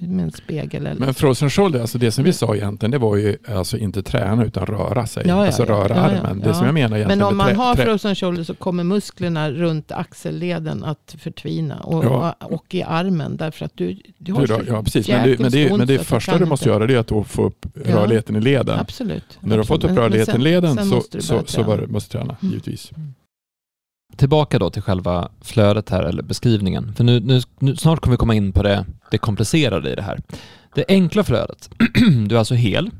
med en spegel. Eller Men frozen shoulder, alltså det som vi sa egentligen, det var ju alltså inte träna utan röra sig. Ja, ja, alltså röra Ja, armen. Det som jag menar egentligen Men om man har frozen shoulder så kommer musklerna runt axelleden att förtvina. Och, och, och i armen. Därför att du, du har Du då, ja, precis. Men, det, men, det, men det första du måste göra det är att få upp rörligheten i leden. Absolut. När du har fått upp rörligheten i leden så, så, så måste du träna, Mm. Tillbaka då till själva flödet här, eller beskrivningen. För nu, nu, nu, snart kommer vi komma in på det, det komplicerade i det här. Det enkla flödet. du är alltså hel.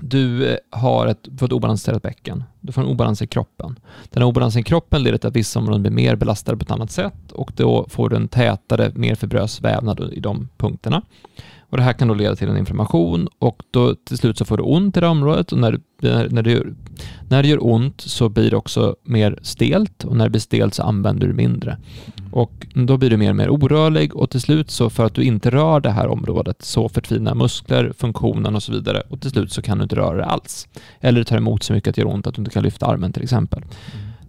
Du eh, har ett, får ett obalanserat bäcken. Du får en obalans i kroppen. Den här obalansen i kroppen leder till att vissa områden blir mer belastade på ett annat sätt och då får du en tätare, mer fibrös vävnad i de punkterna. Och det här kan då leda till en inflammation och då till slut så får du ont i det området och när, när, när, det gör, när det gör ont så blir det också mer stelt och när det blir stelt så använder du mindre. Och då blir du mer och mer orörlig och till slut så för att du inte rör det här området så förtvinar muskler, funktionen och så vidare och till slut så kan du inte röra det alls. Eller det tar emot så mycket att det gör ont att du inte kan lyfta armen till exempel.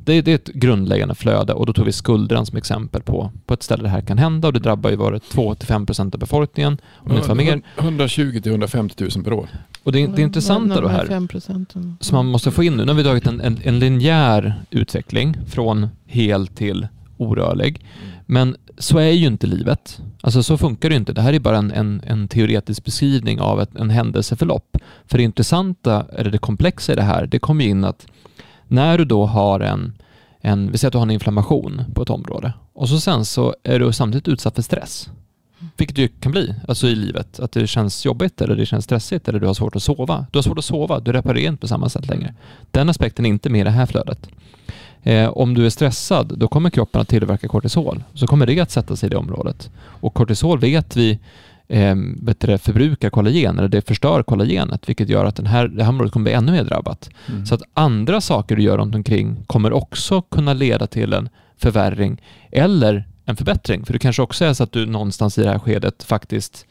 Det, det är ett grundläggande flöde och då tog vi skuldran som exempel på, på ett ställe där det här kan hända och det drabbar ju var det 2-5% av befolkningen, ungefär mer. 120 till 150 000 per år. Och det, det intressanta då här, 5 procenten. som man måste få in nu, nu har vi tagit en, en, en linjär utveckling från hel till orörlig. Men så är ju inte livet. Alltså så funkar det ju inte. Det här är bara en, en, en teoretisk beskrivning av ett, en händelseförlopp. För det intressanta, eller det komplexa i det här, det kommer ju in att när du då har en, en, vi säger att du har en inflammation på ett område och så sen så är du samtidigt utsatt för stress. Vilket det ju kan bli, alltså i livet. Att det känns jobbigt eller det känns stressigt eller du har svårt att sova. Du har svårt att sova, du reparerar inte på samma sätt längre. Den aspekten är inte med i det här flödet. Eh, om du är stressad, då kommer kroppen att tillverka kortisol. Så kommer det att sätta sig i det området. Och kortisol vet vi eh, du, det, förbrukar kollagen, eller det förstör kollagenet, vilket gör att den här, det här området kommer bli ännu mer drabbat. Mm. Så att andra saker du gör runt omkring kommer också kunna leda till en förvärring eller en förbättring. För det kanske också är så att du någonstans i det här skedet faktiskt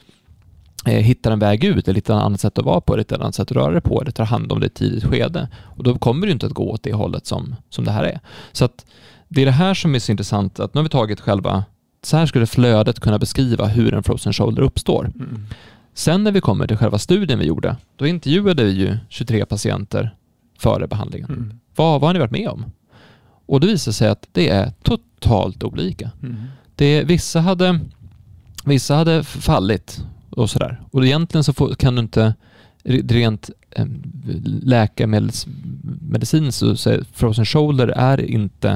eh, hittar en väg ut, eller hittar ett annat sätt att vara på, eller ett annat sätt att röra dig på, eller tar hand om det i ett tidigt skede. Och då kommer det inte att gå åt det hållet som, som det här är. Så att det är det här som är så intressant, att nu har vi tagit själva, så här skulle flödet kunna beskriva hur en frozen shoulder uppstår. Mm. Sen när vi kommer till själva studien vi gjorde, då intervjuade vi ju 23 patienter före behandlingen. Mm. Vad, vad har ni varit med om? Och det visade sig att det är totalt olika. Mm. Det, vissa, hade, vissa hade fallit och sådär. Och egentligen så får, kan du inte re- rent eh, läkemedelsmedicin så säger frozen shoulder är inte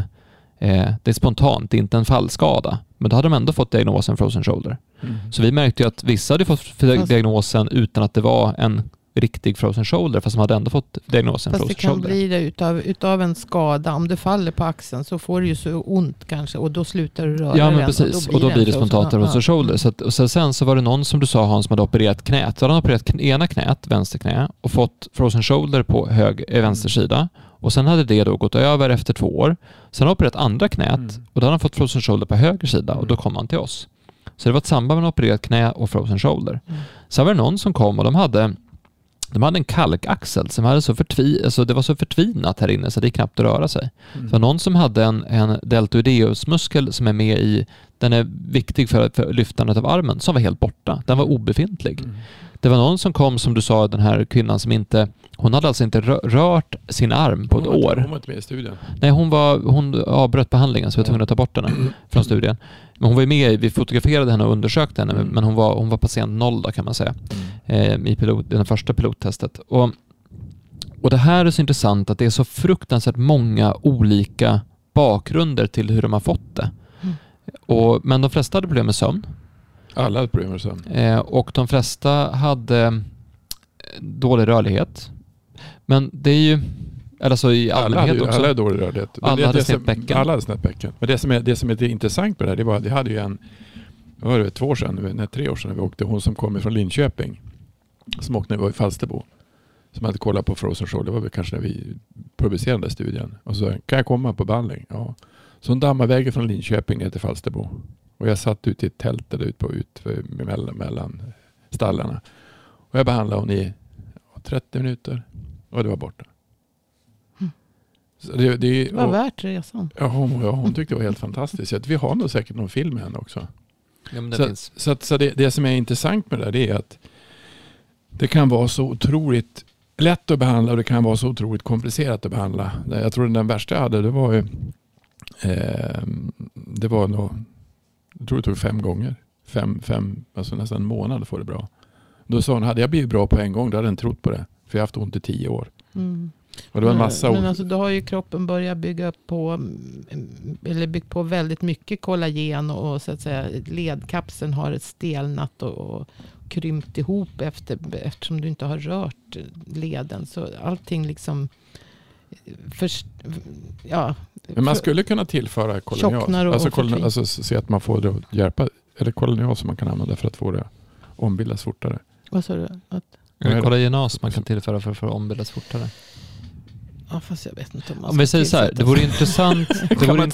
eh, det är spontant, det är inte en fallskada. Men då hade de ändå fått diagnosen frozen shoulder. Mm. Så vi märkte ju att vissa hade fått Fast- diagnosen utan att det var en riktig frozen shoulder, fast de hade ändå fått diagnosen Fast det frozen kan shoulder. bli det utav, utav en skada. Om du faller på axeln så får du ju så ont kanske och då slutar du röra Ja men den. precis, och då blir det spontant en frozen shoulder. Så att, och sen, sen så var det någon som du sa Hans som hade opererat knät. Så hade han opererat ena knät, vänster knä, och fått frozen shoulder på hög, eh, vänster sida. Och sen hade det då gått över efter två år. Sen har han opererat andra knät Mm. och då hade han fått frozen shoulder på höger sida och då kom han till oss. Så det var ett samband mellan opererat knä och frozen shoulder. Mm. Sen var det någon som kom och de hade de hade en kalkaxel som hade så förtvi, alltså det var så förtvinat här inne så det är knappt att röra sig. Mm. Det var någon som hade en, en deltoideusmuskel som är med i, den är viktig för, för lyftandet av armen, som var helt borta. Den var obefintlig. Mm. Det var någon som kom, som du sa, den här kvinnan som inte, hon hade alltså inte rö- rört sin arm på ett var år. Hon var inte med i studien. Nej, hon, var, hon avbröt behandlingen så vi var tvungna att ta bort henne från studien. Men hon var med, vi fotograferade henne och undersökte henne, Mm. men hon var, hon var patient noll då kan man säga, eh, i pilot, det första pilottestet. Och, och det här är så intressant att det är så fruktansvärt många olika bakgrunder till hur de har fått det. Mm. Och, men de flesta hade problem med sömn Alla hade problem med sömn. eh, och de flesta hade eh, dålig rörlighet. Men det är ju, eller så i Alla allmänhet också. alla hade dålig rörlighet. Alla det- hade snett bäcken. Alla hade snett bäcken. Men det som är, det som är intressant med det här, det var det hade ju en, vad var det, två år sedan, nej, tre år sedan när vi åkte, hon som kom från Linköping, som åkte när vi var i Falsterbo, som hade kollat på Frozen Shoulder, det var väl kanske när vi publicerade den studien. Och så kan jag komma på behandling? Ja. Så hon dammade vägen från Linköping ner till Falsterbo. Och jag satt ute i ett tält där ute på, ut, mellan, mellan stallarna. Och jag behandlade hon i 30 minuter och det var borta. Så det, det, Det var och- värt resan. Ja, hon, ja, hon tyckte det var helt fantastiskt. Så att vi har nog säkert någon film med henne också. Ja, men det Så, finns. så, att, så det, det som är intressant med det där det är att det kan vara så otroligt lätt att behandla och det kan vara så otroligt komplicerat att behandla. Jag tror den värsta jag hade det var ju eh, det var nog, jag tror det tog fem gånger. Fem, fem, alltså nästan en månad att få det bra. Då sa hon, hade jag blivit bra på en gång då hade den trott på det. För jag har haft ont i tio år. Mm. Och det var en massa Men ont. alltså, då har ju kroppen börjat bygga på, mm, eller byggt på väldigt mycket kollagen och, och så att säga ledkapseln har ett stelnat och, och krympt ihop efter, eftersom du inte har rört leden. Så allting liksom, först, ja. Men man för- skulle kunna tillföra kolonial. Alltså, kolonial alltså se att man får det att hjälpa. Eller kolonial som man kan använda för att få det att ombildas fortare. Vad sa du? Att, Eller kollagenas man kan tillföra för, för att ombildas fortare. ja, fast jag vet inte om man Om vi säger så här, det vore intressant, det vore,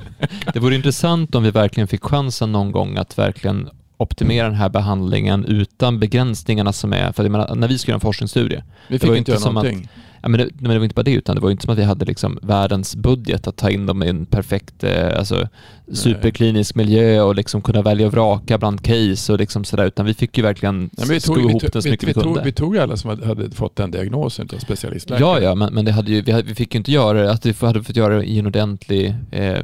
det vore intressant om vi verkligen fick chansen någon gång att verkligen optimera den här behandlingen utan begränsningarna som är, för jag menar, när vi skulle göra en forskningsstudie, Vi fick inte göra som att- någonting. Ja, men, det, men det var inte bara det, utan det var inte som att vi hade liksom världens budget att ta in dem i en perfekt, eh, alltså superklinisk miljö och liksom kunna välja och vraka bland case och liksom sådär, utan vi fick ju verkligen vi, sko vi, ihop tog, det så vi, mycket vi, vi, kunde. tog, vi tog alla som hade, fått den diagnosen av specialistläkare. Ja, ja, men, men det hade ju, vi, hade, vi fick ju inte göra det, att vi hade fått göra det i en ordentlig eh,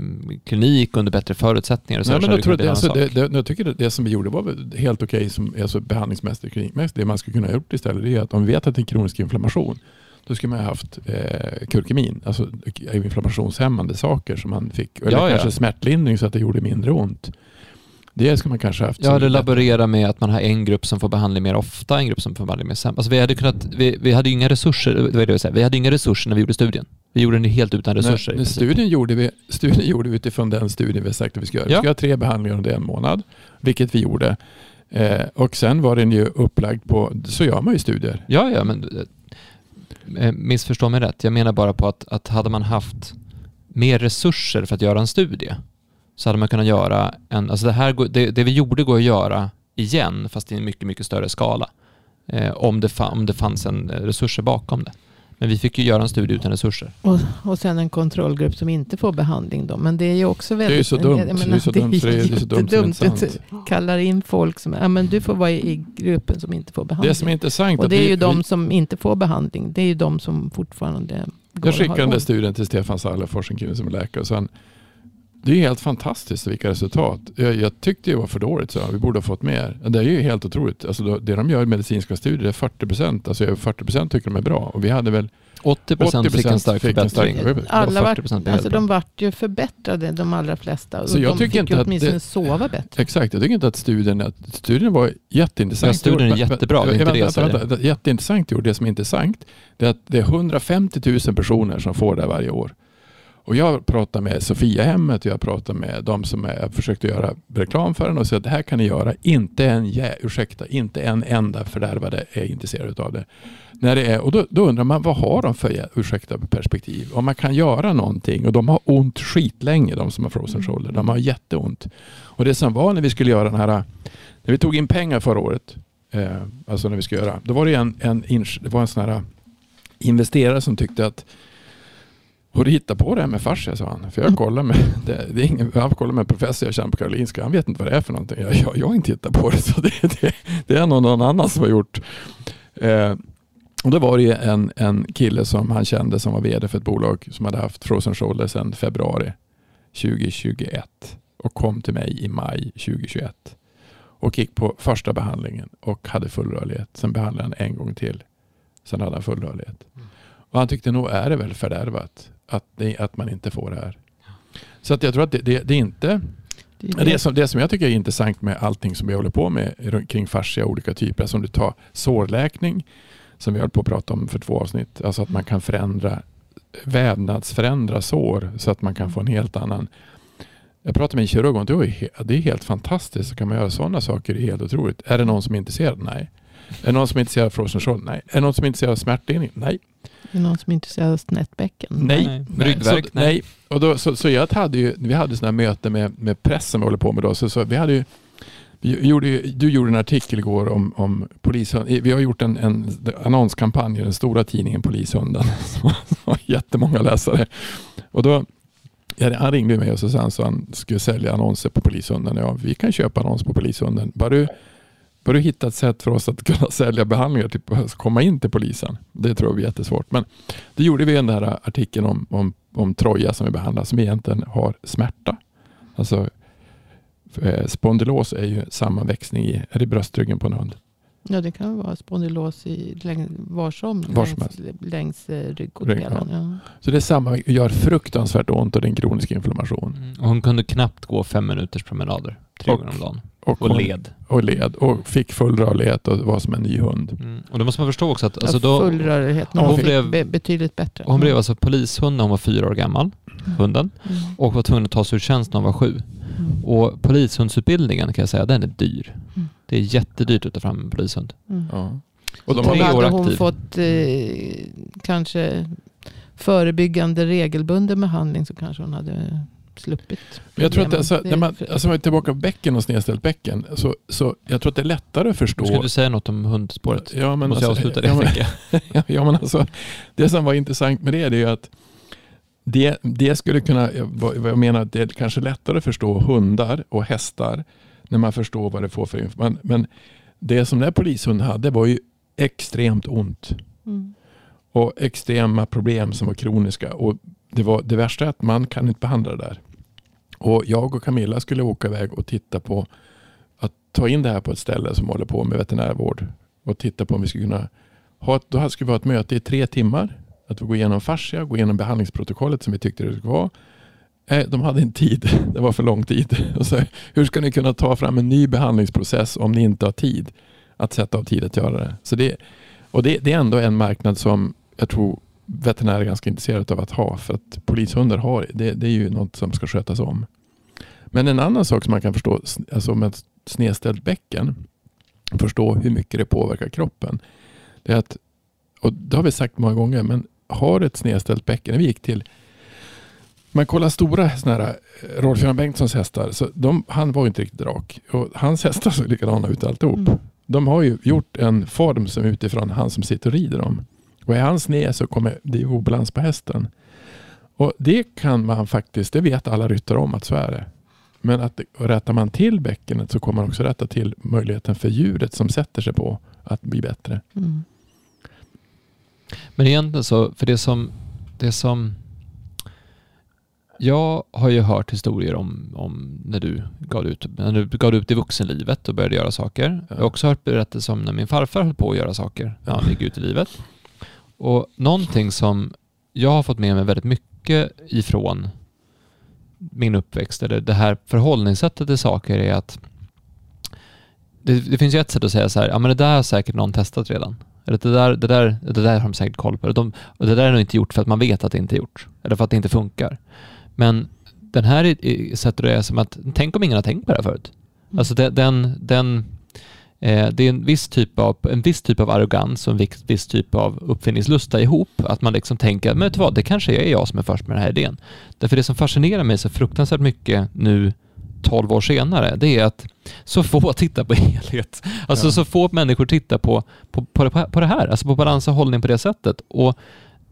klinik under bättre förutsättningar och så, Nej, så men hade jag, tror det, en alltså, det, det, jag tycker det, det som vi gjorde var helt okej som alltså behandlingsmässigt, klinikmässigt. Det man skulle kunna ha gjort istället är att om vi vet att det är kronisk inflammation då skulle man ha haft eh, kurkumin, alltså inflammationshämmande saker som man fick. Eller Ja, ja. kanske smärtlindring så att det gjorde mindre ont. Det skulle man kanske ha haft. Ja, det laborera med att man har en grupp som får behandling mer ofta, en grupp som får behandling mer sällan. Alltså vi hade kunnat, vi, vi hade inga resurser, det var det jag ville säga. vi hade inga resurser när vi gjorde studien. Vi gjorde den helt utan resurser. princip. studien, gjorde vi, studien gjorde vi utifrån den studien vi sagt att vi ska göra. Vi Ja. ska göra tre behandlingar under en månad, vilket vi gjorde. Eh, och sen var den ju upplagd på, så gör man ju studier. Ja, ja, men eh, Eh, missförstå mig rätt. Jag menar bara på att, att hade man haft mer resurser för att göra en studie så hade man kunnat göra en, alltså det, här, det, det vi gjorde går att göra igen fast i en mycket, mycket större skala. Eh, om, det fa- om det fanns en eh, resurser bakom det. Men vi fick ju göra en studie utan resurser. Och, och sen en kontrollgrupp som inte får behandling då. Men det är ju också väldigt... så dumt. Det är menar, så dumt, för det är- det är så dumt det är jättedumt. sant. kallar in folk som, ja men du får vara i gruppen som inte får behandling. Det som är intressant och att det är vi, ju de vi, som inte får behandling. Det är ju de som fortfarande går jag skickade den där studien till Stefan Salle, forskningskillen som är läkare. Och sen, det är helt fantastiskt vilka resultat. Jag, jag tyckte det var för dåligt, så vi borde ha fått mer. Det är ju helt otroligt. Alltså, det de gör i medicinska studier är 40 procent. Alltså över 40 procent tycker de är bra. Och vi hade väl 80 procent fick en 80% stark fick en stark förbättring. Alla Och vart, 40% blev alltså de vart ju förbättrade de allra flesta. Så jag de tycker fick inte ju att åtminstone det- sova bättre. Exakt, jag tycker inte att studien, att studien var jätteintressant. Ja, studien är jättebra, det är inte vänta, det vänta, säger. vänta, vänta. Jätteintressant gjord. Det som är intressant det är att det är 150 000 personer som får det varje år. Och jag pratar med Sofiahemmet och jag pratar med de som är, jag försökte göra reklam för den och säger att det här kan ni göra. Inte en, jä, ursäkta, inte en enda fördärvade är intresserad av det. När det är, och då, då undrar man vad har de för, ursäkta, perspektiv? Om man kan göra någonting och de har ont skitlänge de som har frozen shoulder. De har jätteont. Och det som var när vi skulle göra den här, när vi tog in pengar förra året Eh, alltså när vi ska göra. Då var det en, en, det var en sån här investerare som tyckte att och du hittar på det här med fascia, sa han. För jag kollar med, det, det är ingen, jag kollar med en professor jag känner på Karolinska. Han vet inte vad det är för någonting. Jag, jag, jag har inte hittat på det. Så det, det, det är nog någon annan som har gjort. Eh, och då var det en, en kille som han kände som var vd för ett bolag som hade haft Frozen Shoulder sedan februari 2021 och kom till mig i maj 2021 och gick på första behandlingen och hade full rörlighet. Sen behandlade han en gång till. Sen hade han full rörlighet. Mm. Och han tyckte nog är det väl fördärvat att, det, att man inte får det här. Så att jag tror att det, det, det är inte det, som, det som jag tycker är intressant med allting som vi håller på med kring fascia olika typer. Som du tar sårläkning som vi höll på att prata om för två avsnitt. Alltså att man kan förändra vävnadsförändra sår så att man kan få en helt annan jag pratade med en kirurg och det är helt fantastiskt. Så kan man göra sådana saker, det är helt otroligt. Är det någon som är intresserad? Nej. Är det någon som är intresserad av frozen shoulder? Nej. Är det någon som är intresserad av smärtlindring? Nej. Är det någon som är intresserad av snett Nej. nej. Ryggverk? nej. nej. Och då, så, så jag hade ju, vi hade sådana möten med, med pressen vi håller på med då. Så, så vi hade ju, vi gjorde, du gjorde en artikel igår om, om polishund. Vi har gjort en, en annonskampanj i den stora tidningen Polishunden. Som har jättemånga läsare. Och då, han ringde mig och så sa han att han skulle sälja annonser på Polishunden. Ja, vi kan köpa annons på Polishunden. Bara du Bör du hitta ett sätt för oss att kunna sälja behandlingar, typ att komma in till polisen? Det tror jag blir jättesvårt. Men det gjorde vi i den här artikeln om, om, om Troja som vi behandlar, som egentligen har smärta. Alltså eh, spondylos är ju sammanväxning i, är det bröstryggen på en hund? Ja, det kan vara spondylos i läng, var som, var som längs, längs eh, ryggkotan. Ja. Så det är samma, gör fruktansvärt ont och det är en kronisk inflammation. Mm. Och hon kunde knappt gå fem minuters promenader tre gånger om dagen. Och, och led. Och led och fick full rörlighet och var som en ny hund. Mm. Och då måste man förstå också att... Alltså då, full rörlighet, hon, hon blev be betydligt bättre. Hon blev alltså polishund när hon var fyra år gammal, mm. hunden, mm. och var tvungen att ta sig ur tjänst när hon var sju. Mm. Och polishundsutbildningen kan jag säga, den är dyr. Mm. Det är jättedyrt att ta fram en polishund. Mm. Ja. Och de har hade hon aktiv. fått eh, kanske förebyggande regelbunden behandling så kanske hon hade sluppit. Men jag tror att alltså, när man, alltså man är tillbaka på bäcken och snedställt bäcken, så, så jag tror att det är lättare att förstå. Ska du säga något om hundspåret? Ja, men Måste alltså, jag avsluta det? Ja, men, ja, men alltså, det som var intressant med det, det är att det, det skulle kunna, vad jag menar, det är kanske lättare att förstå hundar och hästar när man förstår vad det får för information. Men det som den här polishunden hade var ju extremt ont. Mm. Och extrema problem som var kroniska. Och det, var, det värsta är att man kan inte behandla det där. Och jag och Camilla skulle åka iväg och titta på att ta in det här på ett ställe som håller på med veterinärvård. Och titta på om vi skulle kunna ha ett, då skulle vi ha ett möte i tre timmar. Att vi går igenom fascia, går igenom behandlingsprotokollet som vi tyckte det skulle vara. Eh, de hade inte tid. Det var för lång tid. Och så, hur ska ni kunna ta fram en ny behandlingsprocess om ni inte har tid att sätta av tid att göra det? Så det och det, det är ändå en marknad som jag tror veterinärer är ganska intresserade av att ha. För att polishundar har det, det är ju något som ska skötas om. Men en annan sak som man kan förstå alltså med ett snedställt bäcken, förstå hur mycket det påverkar kroppen. Det är att, och det har vi sagt många gånger, men har ett snedställt bäcken, när vi gick till man kollar stora sådana här eh, Rolf-Göran Bengtssons hästar, så de, han var inte riktigt rak. Och hans hästar såg likadana ut alltihop. Mm. De har ju gjort en form som utifrån han som sitter och rider dem. Och är han sned så kommer det obalans på hästen. Och Det kan man faktiskt, det vet alla ryttare om att så är det. Men att rättar man till bäckenet så kommer man också rätta till möjligheten för djuret som sätter sig på att bli bättre. Mm. Men egentligen så, för det som, det som jag har ju hört historier om, om när, du gav ut, när du gav ut i vuxenlivet och började göra saker. Ja. Jag har också hört berättelser om när min farfar höll på att göra saker när han gick ut i livet. Och någonting som jag har fått med mig väldigt mycket ifrån min uppväxt, eller det här förhållningssättet till saker är att det, det, finns ju ett sätt att säga så här, ja men det där har säkert någon testat redan. Eller det där, det där, det där har de säkert koll på. De, och det där är nog inte gjort för att man vet att det inte är gjort. Eller för att det inte funkar. Men den här sätter det som att, tänk om ingen har tänkt på det här förut. Mm. Alltså den, den det är en viss, typ av, en viss typ av arrogans och en viss typ av uppfinningslusta ihop. Att man liksom tänker, men vet du vad, det kanske är jag som är först med den här idén. Därför det som fascinerar mig så fruktansvärt mycket nu 12 år senare, det är att så få tittar på helhet. Alltså Ja. så få människor tittar på, på, på, på det här, alltså på balans och hållning på det sättet. Och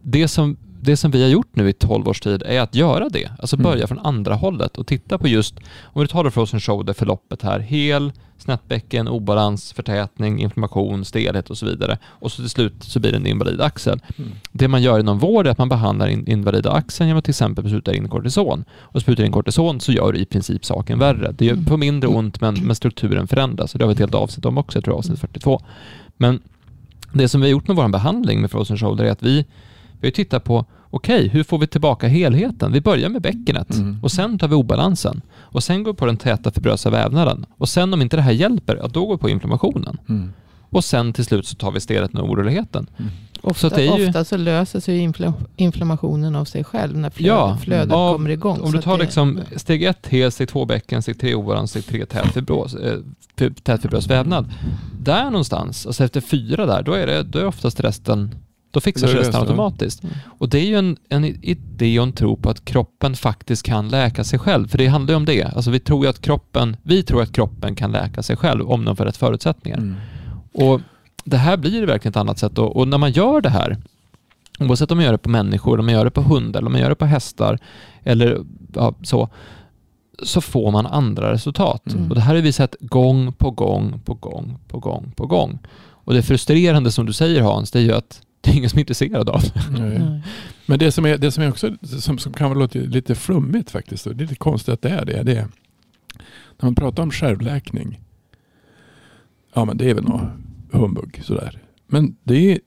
det som, det som vi har gjort nu i 12 års tid är att göra det. Alltså Mm. börja från andra hållet och titta på just, om du tar det frozen shoulder förloppet här, hel, snett obalans, förtätning, inflammation, stelhet och så vidare. Och så till slut så blir det en invalid axel. Mm. Det man gör inom vård är att man behandlar in, invalida axeln genom att till exempel spruta in kortison. Och sprutar in kortison så gör du i princip saken värre. Det gör på mindre ont men, men strukturen förändras. Och det har vi ett helt avsnitt om också, jag tror avsnitt 42. Men det som vi har gjort med vår behandling med frozen shoulder är att vi, vi har tittat på okej, hur får vi tillbaka helheten? Vi börjar med bäckenet Mm. och sen tar vi obalansen och sen går vi på den täta fibrösa vävnaden och sen om inte det här hjälper, ja, då går vi på inflammationen Mm. och sen till slut så tar vi stelheten och oroligheten. Ofta, Så att det är ju- ofta så löser sig infla, inflammationen av sig själv när flödet, Ja, flödet av- kommer igång. Om du tar det- liksom steg ett hel, steg två bäcken, steg tre obalans, steg tre tät fibros, eh, fi- tät fibrös vävnad. Där någonstans, alltså efter fyra där, då är det, då är oftast resten, då fixar sig det resten automatiskt. Mm. Och det är ju en, en idé och en tro på att kroppen faktiskt kan läka sig själv. För det handlar ju om det. Alltså vi tror ju att kroppen, vi tror att kroppen kan läka sig själv om den får rätt förutsättningar. Mm. Och det här blir verkligen ett annat sätt och, och när man gör det här, oavsett om man gör det på människor, om man gör det på hundar, eller om man gör det på hästar eller ja, så, så får man andra resultat. Mm. Och det här har vi sett gång på gång på gång på gång på gång. Och det frustrerande som du säger Hans, det är ju att det är ingen som är intresserad av. Nej. Men det som, är, det som är också som, som kan låta lite flummigt faktiskt, och det är lite konstigt att det är det, det är när man pratar om självläkning. Ja men det är väl något humbug sådär. Men det är,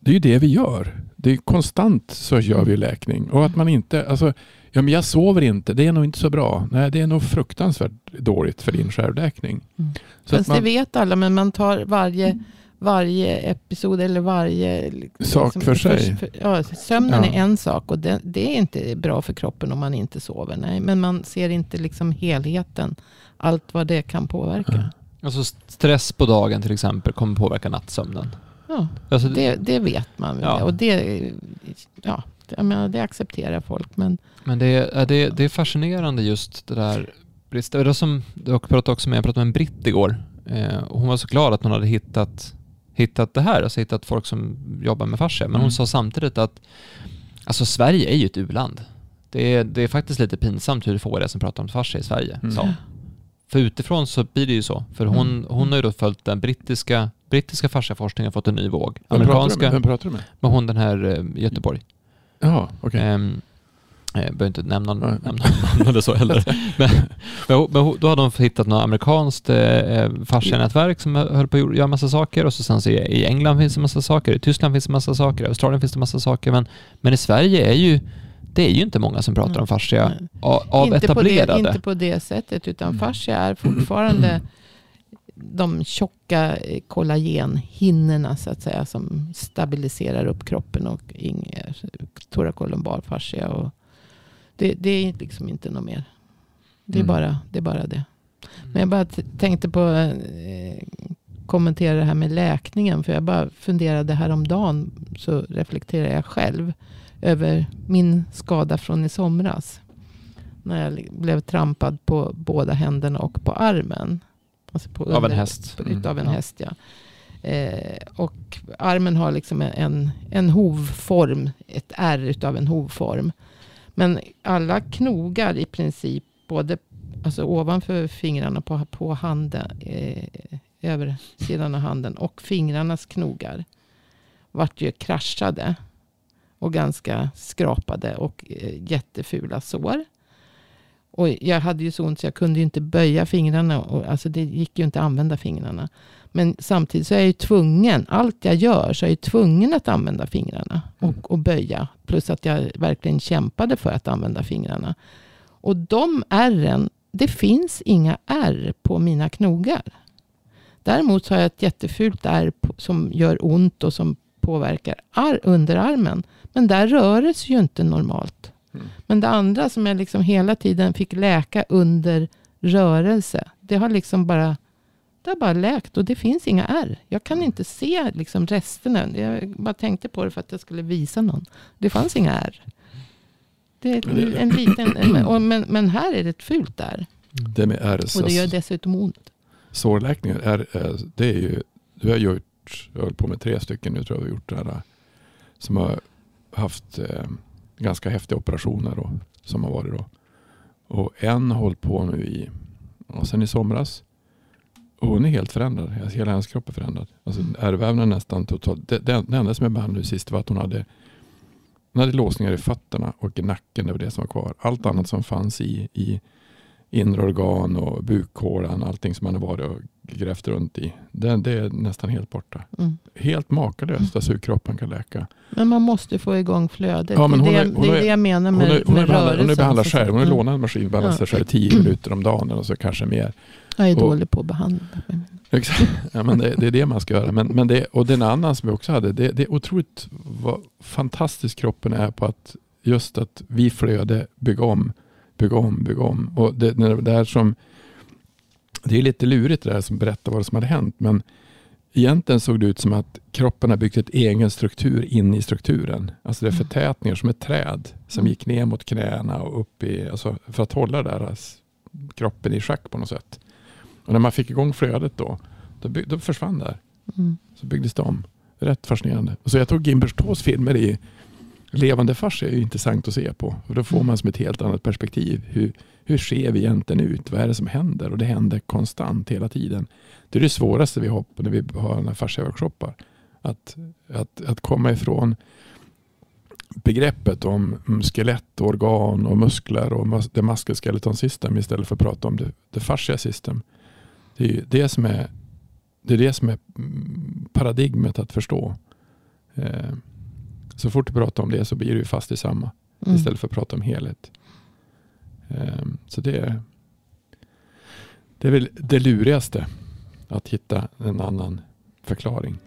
det är ju det vi gör. Det är konstant så gör vi läkning. Och att man inte, alltså, ja men jag sover inte, det är nog inte så bra. Nej det är nog fruktansvärt dåligt för din självläkning. Mm. Så att Fast man, det vet alla, men man tar varje, varje episod eller varje... liksom, Sak för sig. för- ja, sömnen Ja. är en sak och det, det är inte bra för kroppen om man inte sover. Nej, men man ser inte liksom helheten. Allt vad det kan påverka. Ja. Alltså stress på dagen till exempel kommer påverka nattsömnen. Ja, Alltså, det, det vet man. Ja. Och det, ja, jag menar, det accepterar folk. Men Men det är, det, det är fascinerande just det där. Det var som jag pratade också med, jag pratade med en britt igår. Eh, och hon var så glad att hon hade hittat, hittat det här, alltså hittat folk som jobbar med fascia. Men hon Mm. sa samtidigt att alltså Sverige är ju ett u-land. Det är, det är faktiskt lite pinsamt hur få det är som pratar om fascia i Sverige. Mm. sa hon. För utifrån så blir det ju så. För hon, Mm. hon har ju då följt den brittiska, brittiska fasciaforskningen fått en ny våg. vem, pratar du Amerikanska, med? vem pratar du med? med hon den här eh, i Göteborg. Ja, okej. Ehm, jag behöver inte nämna nämna namn eller så heller. Men, men, då hade de hittat något amerikanskt eh, fascianätverk som höll på att göra massa saker och så sen så i England finns det massa saker, i Tyskland finns det massa saker, i Australien finns det massa saker. Men, men i Sverige är ju det är ju inte många som pratar om fascia av, av inte, på etablerade. det, inte på det sättet. Utan Mm. fascia är fortfarande de tjocka eh, kollagenhinnorna så att säga. Som stabiliserar upp kroppen och ing- thoracolumbar fascia. Och det, det är liksom inte något mer. Det är, Mm. bara, det är bara det. Men jag bara tänkte på eh, kommentera det här med läkningen. För jag bara funderade häromdagen. Så reflekterar jag själv. Över min skada från i somras. När jag blev trampad på båda händerna och på armen. Alltså på Av en häst. på- Mm. Utav en Ja. häst ja. Eh, och armen har liksom en, en hovform. Ett R utav en hovform. Men alla knogar i princip. Både alltså ovanför fingrarna på, på handen. Eh, översidan av handen. Och fingrarnas knogar. Vart ju kraschade. Och ganska skrapade och eh, jättefula sår. Och jag hade ju så ont så jag kunde ju inte böja fingrarna. Och, alltså det gick ju inte att använda fingrarna. Men samtidigt så är jag ju tvungen, allt jag gör så är jag tvungen att använda fingrarna. Och, och böja. Plus att jag verkligen kämpade för att använda fingrarna. Och de ärren, det finns inga ärr på mina knogar. Däremot så har jag ett jättefult ärr som gör ont och som påverkar ar- underarmen. Men där rör det sig ju inte normalt. Mm. Men det andra som jag liksom hela tiden fick läka under rörelse. Det har liksom bara, det har bara läkt och det finns inga ärr. Jag kan inte se liksom resterna. Jag bara tänkte på det för att jag skulle visa någon. Det fanns inga ärr. Det är en liten, men, men här är det ett fult ärr. Det med RSS. Och det gör dessutom ont. Sårläkningar, är, det är ju, du har gjort, jag håller på med tre stycken nu tror jag vi har gjort det här, som har haft eh, ganska häftiga operationer då, som har varit då. Och en har hållit på nu i, och sen i somras. Och hon är helt förändrad, Alltså, hela hennes kropp är förändrad. Alltså ärrvävnaden nästan totalt, det, det, det enda som jag behandlade sist var att hon hade hon hade låsningar i fötterna och i nacken, det var det som var kvar. Allt annat som fanns i, i inre organ och bukhålan, allting som man har varit och grävt runt i. Det, det är nästan helt borta. Mm. Helt makalöst alltså hur kroppen kan läka. Men man måste få igång flödet. Ja, men hon är är- det, hon det är är- det jag menar Hon med, är, hon är med behandlad, hon är rörelsen. behandlad själv. Hon har Mm. lånat en maskin och behandlat Ja. sig själv 10 minuter om dagen eller så kanske mer. Jag är och- dålig på att behandla. Exakt. Ja, men det, det är det man ska göra. Men, men det, och den annan som vi också hade, det, det är otroligt vad fantastisk kroppen är på att just att vi flöde bygga om, bygga om, bygga om. Och det, det där som, det är lite lurigt det där som berättar vad som hade hänt. Men egentligen såg det ut som att kroppen har byggt ett egen struktur in i strukturen. Alltså det är Mm. förtätningar som ett träd som Mm. gick ner mot knäna och upp i, alltså för att hålla där, alltså, kroppen i schack på något sätt. Och när man fick igång flödet då, då, bygg, då försvann det. Mm. Så byggdes det om. Rätt fascinerande. Så jag tog Gimberstås filmer i levande fars är ju intressant att se på. Och då får man som ett helt annat perspektiv. Hur, hur ser vi egentligen ut? Vad är det som händer? Och det händer konstant hela tiden. Det är det svåraste vi har när vi har den här fascia-workshoppar. Att, att, att komma ifrån begreppet om skelett, organ och muskler och mus- the muscle skeleton system istället för att prata om det, det fascia system. Det är det som är det är det som är paradigmet att förstå. Eh, så fort du pratar om det så blir du fast i samma Mm. istället för att prata om helhet. Ehm, så det är, det är väl det lurigaste att hitta en annan förklaring.